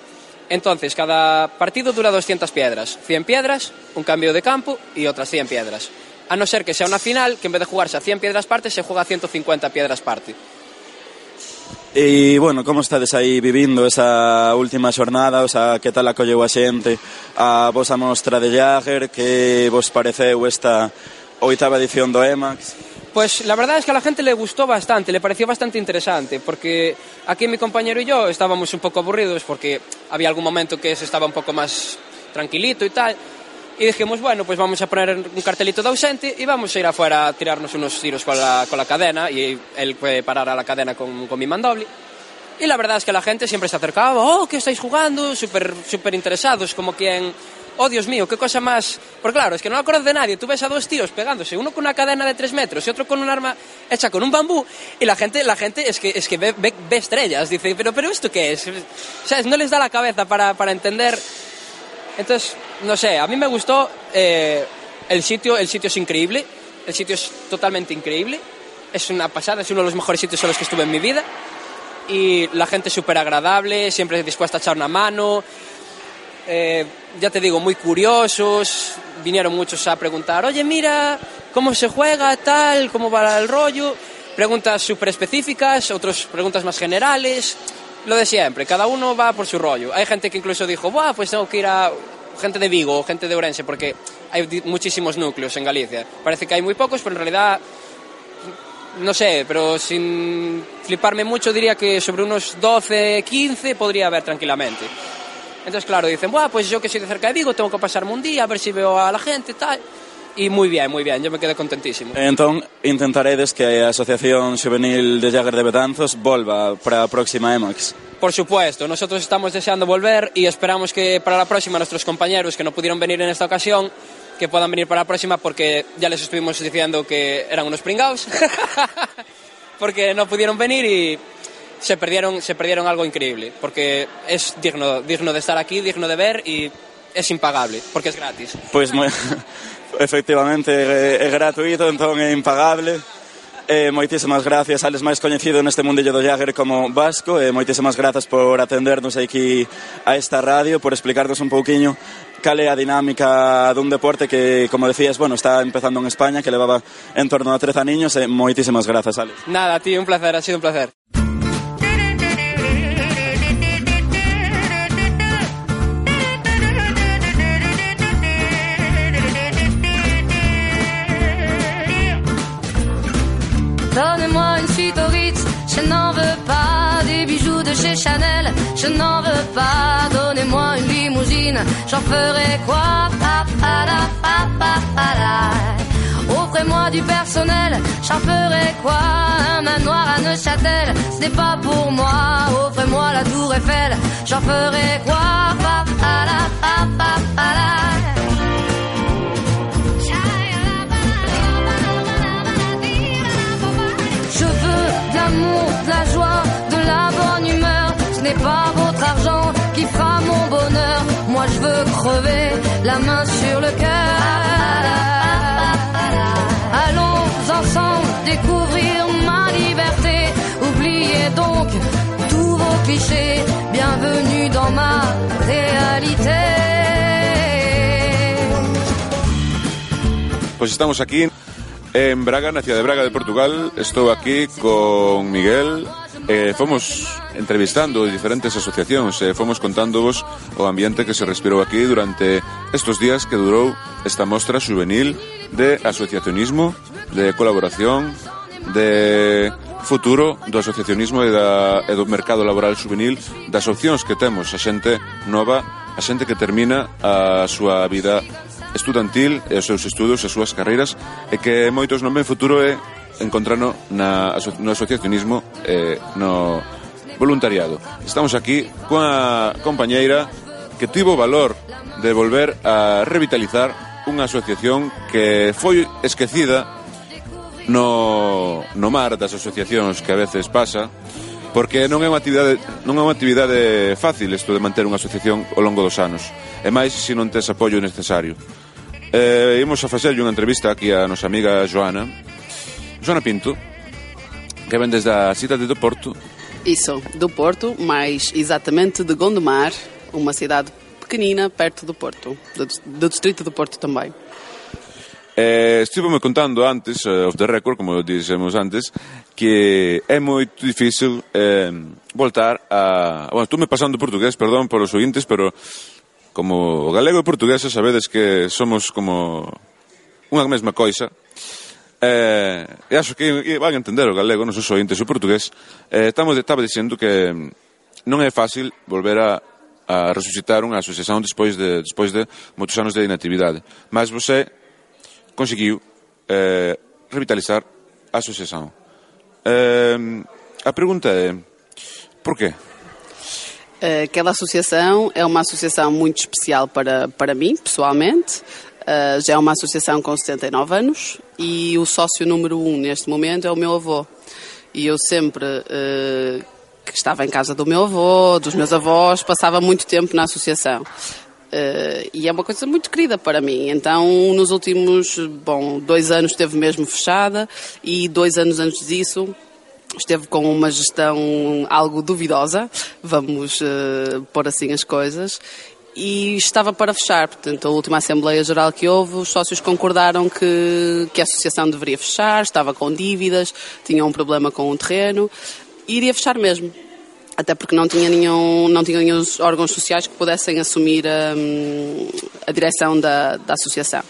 Entonces, cada partido dura 200 piedras. 100 piedras, un cambio de campo y otras 100 piedras. A no ser que sea una final, que en vez de jugarse a 100 piedras parte, se juega a 150 piedras parte. E, bueno, como estades aí vivindo esa última xornada? O sea, que tal acolleu a xente a vosa mostra de Jagger? Que vos pareceu esta oitava edición do EMAX? Pues pois, la verdad es que a la gente le gustó bastante, le pareció bastante interesante, porque aquí mi compañero y yo estábamos un poco aburridos porque había algún momento que se estaba un poco más tranquilito y tal, Y dijimos, bueno, pues vamos a poner un cartelito de ausente y vamos a ir afuera a tirarnos unos tiros con la, con la cadena y él puede parar a la cadena con, con mi mandoble. Y la verdad es que la gente siempre se acercaba, oh, ¿qué estáis jugando? Súper súper interesados, como quien, oh, Dios mío, qué cosa más... Porque claro, es que no me acuerdo de nadie, tú ves a dos tíos pegándose, uno con una cadena de tres metros y otro con un arma hecha con un bambú, y la gente, la gente es que, es que ve, ve- ve estrellas, dice, pero, pero ¿esto qué es? ¿Sabes? No les da la cabeza para, para entender... Entonces, no sé, a mí me gustó eh, el sitio, el sitio es increíble, el sitio es totalmente increíble, es una pasada, es uno de los mejores sitios en los que estuve en mi vida y la gente súper agradable, siempre dispuesta a echar una mano, eh, ya te digo, muy curiosos, vinieron muchos a preguntar, oye, mira, ¿cómo se juega, tal, cómo va el rollo? Preguntas súper específicas, otras preguntas más generales, lo de siempre, cada uno va por su rollo. Hay gente que incluso dijo, Buah, pues tengo que ir a gente de Vigo o gente de Orense, porque hay muchísimos núcleos en Galicia. Parece que hay muy pocos, pero en realidad no sé, pero sin fliparme mucho diría que sobre unos 12, 15 podría haber tranquilamente. Entonces, claro, dicen, Buah, pues yo que soy de cerca de Vigo, tengo que pasarme un día a ver si veo a la gente tal. Y muy bien, muy bien, yo me quedé contentísimo. Entón, intentaredes que a Asociación Juvenil de Jagger de Betanzos volva para a próxima EMAX. Por supuesto, nosotros estamos deseando volver y esperamos que para la próxima nuestros compañeros que no pudieron venir en esta ocasión, que puedan venir para la próxima porque ya les estuvimos diciendo que eran unos pringados, [LAUGHS] porque no pudieron venir y se perdieron, se perdieron algo increíble, porque es digno, digno de estar aquí, digno de ver y es impagable, porque es gratis. Pois moi, efectivamente é, é gratuito, entón é impagable. E moitísimas gracias, Alex máis coñecido neste mundillo do Jagger como Vasco e moitísimas grazas por atendernos aquí a esta radio, por explicarnos un pouquiño cal é a dinámica dun deporte que, como decías, bueno, está empezando en España, que levaba en torno a 13 aniños e moitísimas grazas, Alex. Nada, ti, un placer, ha sido un placer. Je n'en veux pas. Donnez-moi une limousine, j'en ferai quoi? Offrez-moi du personnel, j'en ferai quoi? Un manoir à Neuchâtel, ce n'est pas pour moi. Offrez-moi la tour Eiffel, j'en ferai quoi? Je veux de l'amour, de la joie, de la bonne humeur. La main sur le cœur. Allons ensemble découvrir ma liberté. Oubliez donc tous vos clichés. Bienvenue dans ma réalité. Pues estamos aquí en Braga, na cidade de Braga de Portugal. Estou aquí con Miguel. eh, fomos entrevistando diferentes asociacións e eh, fomos contándovos o ambiente que se respirou aquí durante estos días que durou esta mostra juvenil de asociacionismo, de colaboración, de futuro do asociacionismo e, da, e do mercado laboral juvenil das opcións que temos a xente nova a xente que termina a súa vida estudantil e os seus estudos, as súas carreiras e que moitos non ven futuro é encontrano na, no asociacionismo eh, no voluntariado. Estamos aquí coa compañeira que tivo valor de volver a revitalizar unha asociación que foi esquecida no, no mar das asociacións que a veces pasa porque non é unha actividade non é unha actividade fácil isto de manter unha asociación ao longo dos anos e máis se non tes apoio necesario eh, imos a facerlle unha entrevista aquí a nosa amiga Joana Joana Pinto que ven desde a cidade do Porto Isso, do Porto, mais exatamente de Gondomar, uma cidade pequenina perto do Porto, do, do distrito do Porto também. Eh, estive-me contando antes, eh, off the record, como dixemos antes, que é moito difícil eh, voltar a... Bueno, estuve pasando portugués, perdón por os ointes, pero como o galego e o portugués sabedes que somos como unha mesma coisa. Eh, acho que van entender o galego, nos os ointes o portugués. Eh, estamos, estaba dicendo que mm, non é fácil volver a, a resucitar unha asociación despois de, despois de moitos anos de inactividade. Mas você conseguiu eh, revitalizar a asociación. Eh, a pergunta é, por quê? Eh, Aquela associação é uma associação muito especial para, para mim, pessoalmente. Eh, já é uma associação com 79 anos e o sócio número um neste momento é o meu avô. E eu sempre eh, que estava em casa do meu avô, dos meus avós, passava muito tempo na associação. Eh, e é uma coisa muito querida para mim. Então, nos últimos, bom, dois anos esteve mesmo fechada e dois anos antes disso esteve com uma gestão algo duvidosa, vamos eh, pôr assim as coisas, e estava para fechar. Portanto, a última Assembleia Geral que houve, os sócios concordaram que, que a associação deveria fechar, estava com dívidas, tinha um problema com o terreno, e iria fechar mesmo. Até porque não tinha nenhum, não tinha nenhum órgãos sociais que pudessem assumir hum, a direção da, da associação.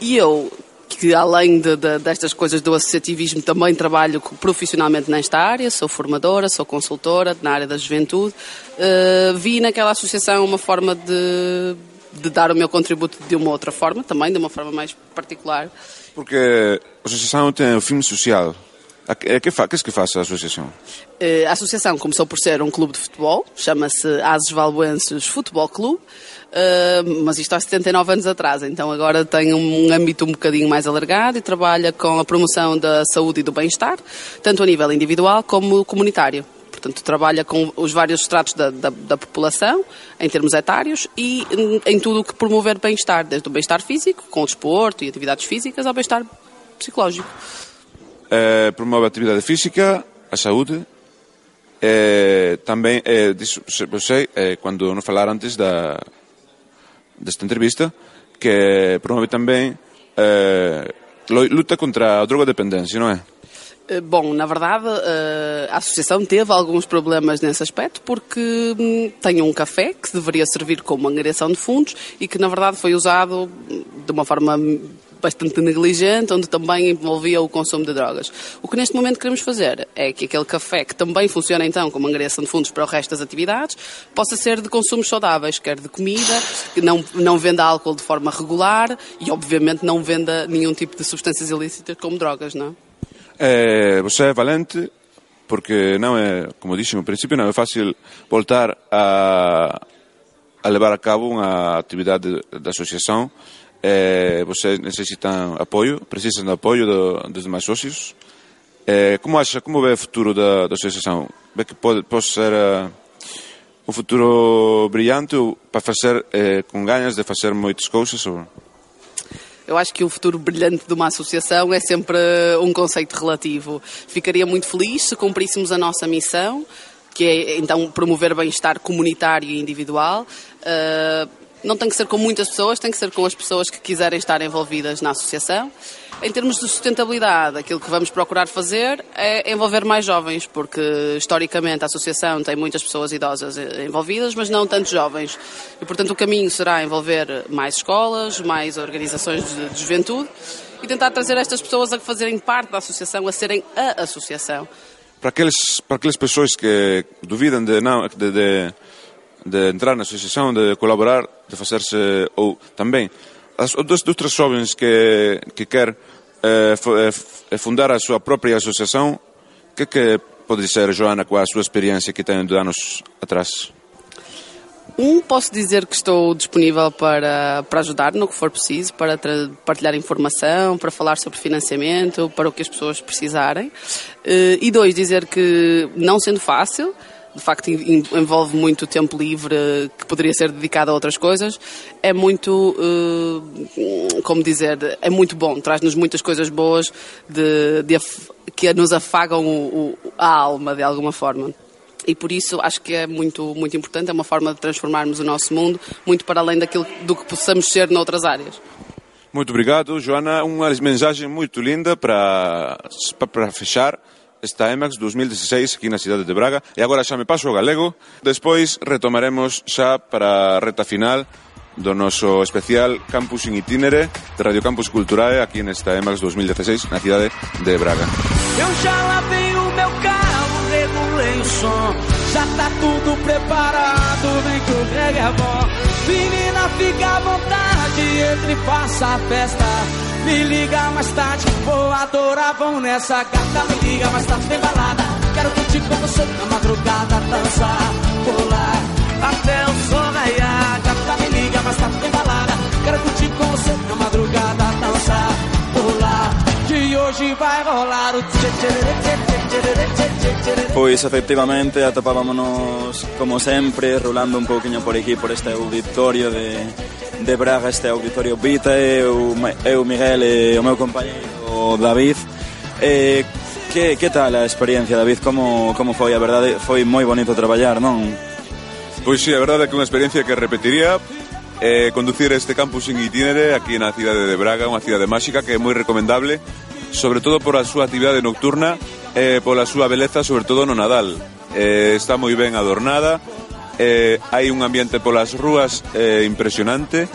E eu, que além de, de- destas coisas do associativismo, também trabalho profissionalmente nesta área, sou formadora, sou consultora na área da juventude, eh, vi naquela associação uma forma de, de dar o meu contributo de uma outra forma, também de uma forma mais particular. Porque a associação tem um fim social. A que, que, que é que faz a associação? Eh, A associação começou por ser um clube de futebol, chama-se Ases Valbuenses Futebol Clube, eh, mas isto há 79 anos atrás, então agora tem um âmbito um bocadinho mais alargado e trabalha com a promoção da saúde e do bem-estar, tanto a nível individual como comunitário. Portanto, trabalha com os vários estratos da, da, da população, em termos etários, e hum, em tudo o que promover bem-estar, desde o bem-estar físico, com o desporto e atividades físicas, ao bem-estar psicológico. Eh, promove a atividade física, a saúde, eh, também, eh, disso, sei, eh, quando nos falar antes da, desta entrevista, que promove também eh, luta contra a drogodependência, não é? Eh, Bom, na verdade, eh, a associação teve alguns problemas nesse aspecto porque hum, tem um café que deveria servir como angariação de fundos e que, na verdade, foi usado hum, de uma forma bastante negligente, onde também envolvia o consumo de drogas. O que neste momento queremos fazer é que aquele café, que também funciona então como angariação de fundos para o resto das atividades, possa ser de consumos saudáveis, quer de comida, que não, não venda álcool de forma regular e, obviamente, não venda nenhum tipo de substâncias ilícitas como drogas, não é? Eh, você é valente porque não é, como disse no princípio, não é fácil voltar a, a levar a cabo uma atividade da associação. Eh, vocês necessitam apoio, precisam de apoio do, dos demais sócios. Eh, como acha, como vê o futuro da, da associação? Vê que pode, pode ser eh, um futuro brilhante para fazer eh, com ganhas de fazer muitas coisas? Ou... Eu acho que o futuro brilhante de uma associação é sempre um conceito relativo. Ficaria muito feliz se cumpríssemos a nossa missão, que é então promover bem-estar comunitário e individual. Uh, não tem que ser com muitas pessoas, tem que ser com as pessoas que quiserem estar envolvidas na associação. Em termos de sustentabilidade, aquilo que vamos procurar fazer é envolver mais jovens, porque historicamente a associação tem muitas pessoas idosas envolvidas, mas não tantos jovens. E portanto o caminho será envolver mais escolas, mais organizações de, de juventude e tentar trazer estas pessoas a fazerem parte da associação, a serem a associação. para aqueles para aquelas pessoas que duvidam de não de, de, de entrar na associação de colaborar de fazer-se ou também as dos tres xovens que, que quer eh, eh, eh, fundar a súa propia asociación, que que pode ser, Joana, coa súa experiencia que ten de anos atrás? Um, posso dizer que estou disponível para, para ajudar no que for preciso, para partilhar informação, para falar sobre financiamento, para o que as pessoas precisarem. E dois, dizer que não sendo fácil, de facto en- envolve muito tempo livre que poderia ser dedicado a outras coisas, é muito, eh, como dizer, é muito bom, traz-nos muitas coisas boas de, de que nos afagam o- o- a alma de alguma forma. E por isso acho que é muito, muito importante, é uma forma de transformarmos o nosso mundo muito para além daquilo do que possamos ser noutras áreas. Muito obrigado, Joana. Uma mensagem muito linda para, para fechar esta EMAX 2016 aquí na cidade de Braga. E agora xa me paso ao galego. Despois retomaremos xa para a reta final do noso especial Campus in Itinere de Radio Campus Culturae aquí nesta EMAX 2016 na cidade de Braga. Eu xa lavei o meu carro, regulei o som. Já tá tudo preparado, vem que o reggae é bom Menina, fica à vontade, entre e faça a festa. Me liga mais tarde, vou adorar, vão nessa gata. Me liga mais tarde, tem balada. Quero curtir com você na madrugada, dançar, pular. Até o sol raiar, gata, me liga mais tarde, tem balada. Quero curtir com você na madrugada, dançar. E hoje vai rolar o Pois efectivamente atopábamonos como sempre rolando un pouquiño por aquí por este auditorio de, de Braga este auditorio Vita eu, eu Miguel e o meu compañeiro David. Eh, que, que tal a experiencia David? Como, como foi? A verdade foi moi bonito traballar non? Pois sí, a verdade é que unha experiencia que repetiría eh, conducir este campus en itinere aquí na cidade de Braga, unha cidade máxica que é moi recomendable sobre todo por a súa actividade nocturna eh, e pola súa beleza, sobre todo no Nadal. Eh, está moi ben adornada, eh, hai un ambiente polas rúas eh, impresionante,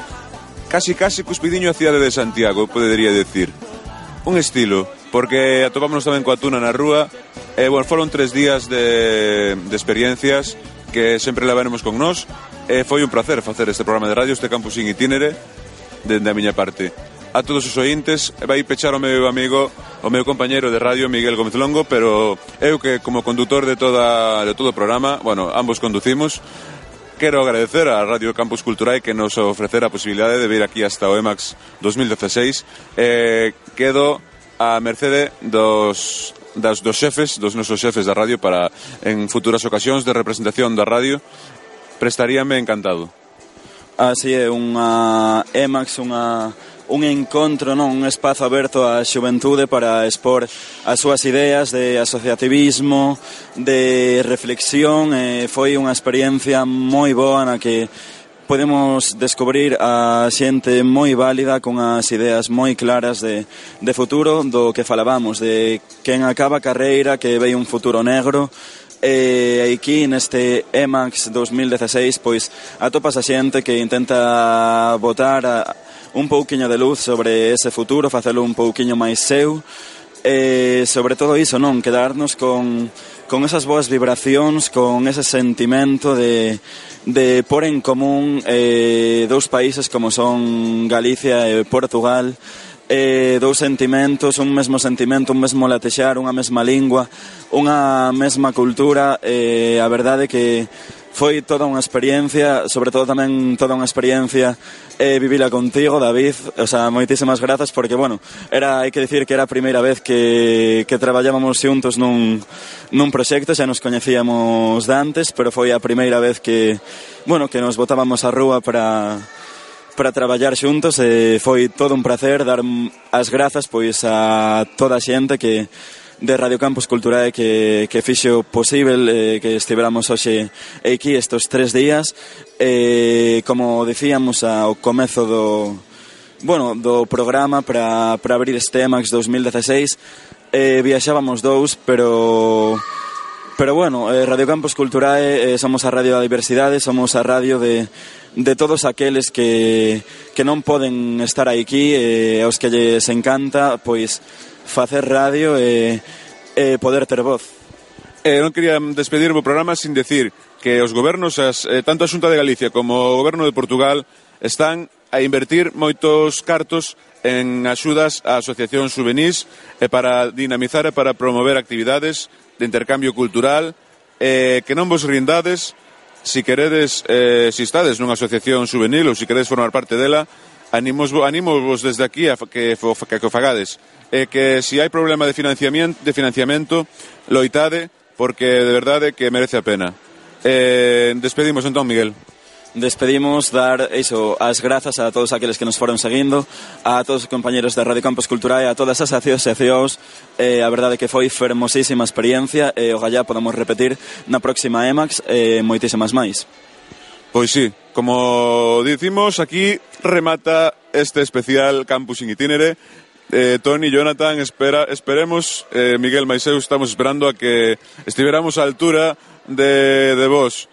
casi casi cuspidiño a cidade de Santiago, podería decir. Un estilo, porque atopámonos tamén coa tuna na rúa, e eh, bueno, foron tres días de, de experiencias que sempre levaremos con nós, e eh, foi un placer facer este programa de radio, este campus in itinere, dende a miña parte a todos os ointes vai pechar o meu amigo, o meu compañeiro de radio Miguel Gómez Longo, pero eu que como condutor de toda de todo o programa, bueno, ambos conducimos, quero agradecer a Radio Campus Cultural que nos ofrecer a posibilidade de vir aquí hasta o EMAX 2016. Eh, quedo a mercede dos das dos xefes, dos nosos xefes da radio para en futuras ocasións de representación da radio prestaríame encantado. Ah, Así é, unha EMAX, unha un encontro, non, un espazo aberto á xuventude para expor as súas ideas de asociativismo, de reflexión, e foi unha experiencia moi boa na que podemos descubrir a xente moi válida con as ideas moi claras de, de futuro do que falábamos, de quen acaba a carreira, que vei un futuro negro, e aquí neste EMAX 2016 pois atopas a xente que intenta votar a, un pouquiño de luz sobre ese futuro, facelo un pouquiño máis seu, e sobre todo iso, non, quedarnos con, con esas boas vibracións, con ese sentimento de, de por en común eh, dous países como son Galicia e Portugal, eh, dous sentimentos, un mesmo sentimento, un mesmo latexar, unha mesma lingua, unha mesma cultura, eh, a verdade que foi toda unha experiencia, sobre todo tamén toda unha experiencia eh, vivila contigo, David, o sea, moitísimas grazas porque, bueno, era, hai que dicir que era a primeira vez que, que traballábamos xuntos nun, nun proxecto, xa nos coñecíamos de antes, pero foi a primeira vez que, bueno, que nos botábamos a rúa para para traballar xuntos e foi todo un placer dar as grazas pois a toda a xente que de Radio Campus Culturae eh, que, que fixo posible eh, que estiveramos hoxe aquí estos tres días. Eh, como dicíamos ao comezo do, bueno, do programa para, para abrir este EMAX 2016, eh, viaxábamos dous, pero... Pero bueno, eh, Radio Campus Culturae eh, eh, somos a Radio da Diversidade, somos a radio de, de todos aqueles que, que non poden estar aquí, eh, aos que lles encanta, pois facer radio e, e poder ter voz. Eh, non quería despedir o programa sin decir que os gobernos, as, eh, tanto a Xunta de Galicia como o goberno de Portugal, están a invertir moitos cartos en axudas a asociacións juvenís e para dinamizar e para promover actividades de intercambio cultural eh, que non vos rindades si queredes, eh, si estades nunha asociación juvenil ou si queredes formar parte dela, animos, animos vos desde aquí a que, que, que o fagades e que si hai problema de financiamento, de financiamento, loitade porque de verdade que merece a pena. Eh, despedimos entón, Miguel. Despedimos dar iso, as grazas a todos aqueles que nos foron seguindo, a todos os compañeros da Radio Campus e a todas as asociacións, eh, a verdade que foi fermosísima experiencia e eh, o gallá podemos repetir na próxima EMAX e eh, moitísimas máis. Pois sí, como dicimos, aquí remata este especial Campus in Itinere eh, Tony, Jonathan, espera, esperemos, eh, Miguel Maiseu, estamos esperando a que estiveramos a altura de, de vos.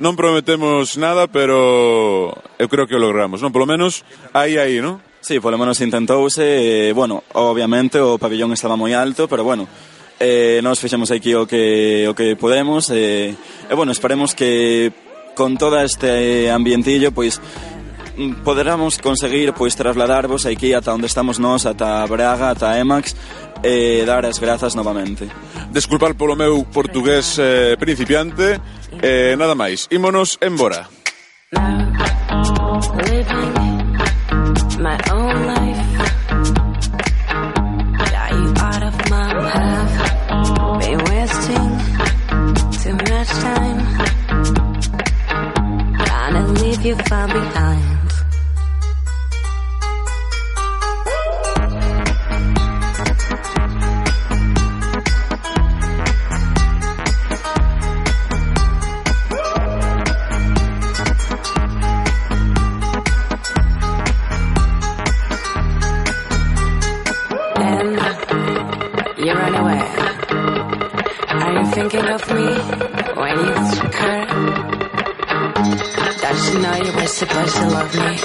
Non prometemos nada, pero eu creo que o logramos, non? Polo menos, aí, aí, non? Sí, polo menos intentouse, e, bueno, obviamente o pabellón estaba moi alto, pero bueno, eh, nos fixemos aquí o que, o que podemos, e, eh, e bueno, esperemos que con todo este ambientillo, pois, poderamos conseguir pois trasladarvos aquí ata onde estamos nós, ata Braga, ata Emax e dar as grazas novamente. Desculpar polo meu portugués eh, principiante, eh, nada máis. Ímonos embora. Living my own life Got you out of my path Been wasting too much time Trying to leave you far behind of me when you took her? Don't you know you were supposed to love me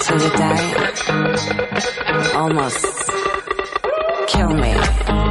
till you die? Almost kill me.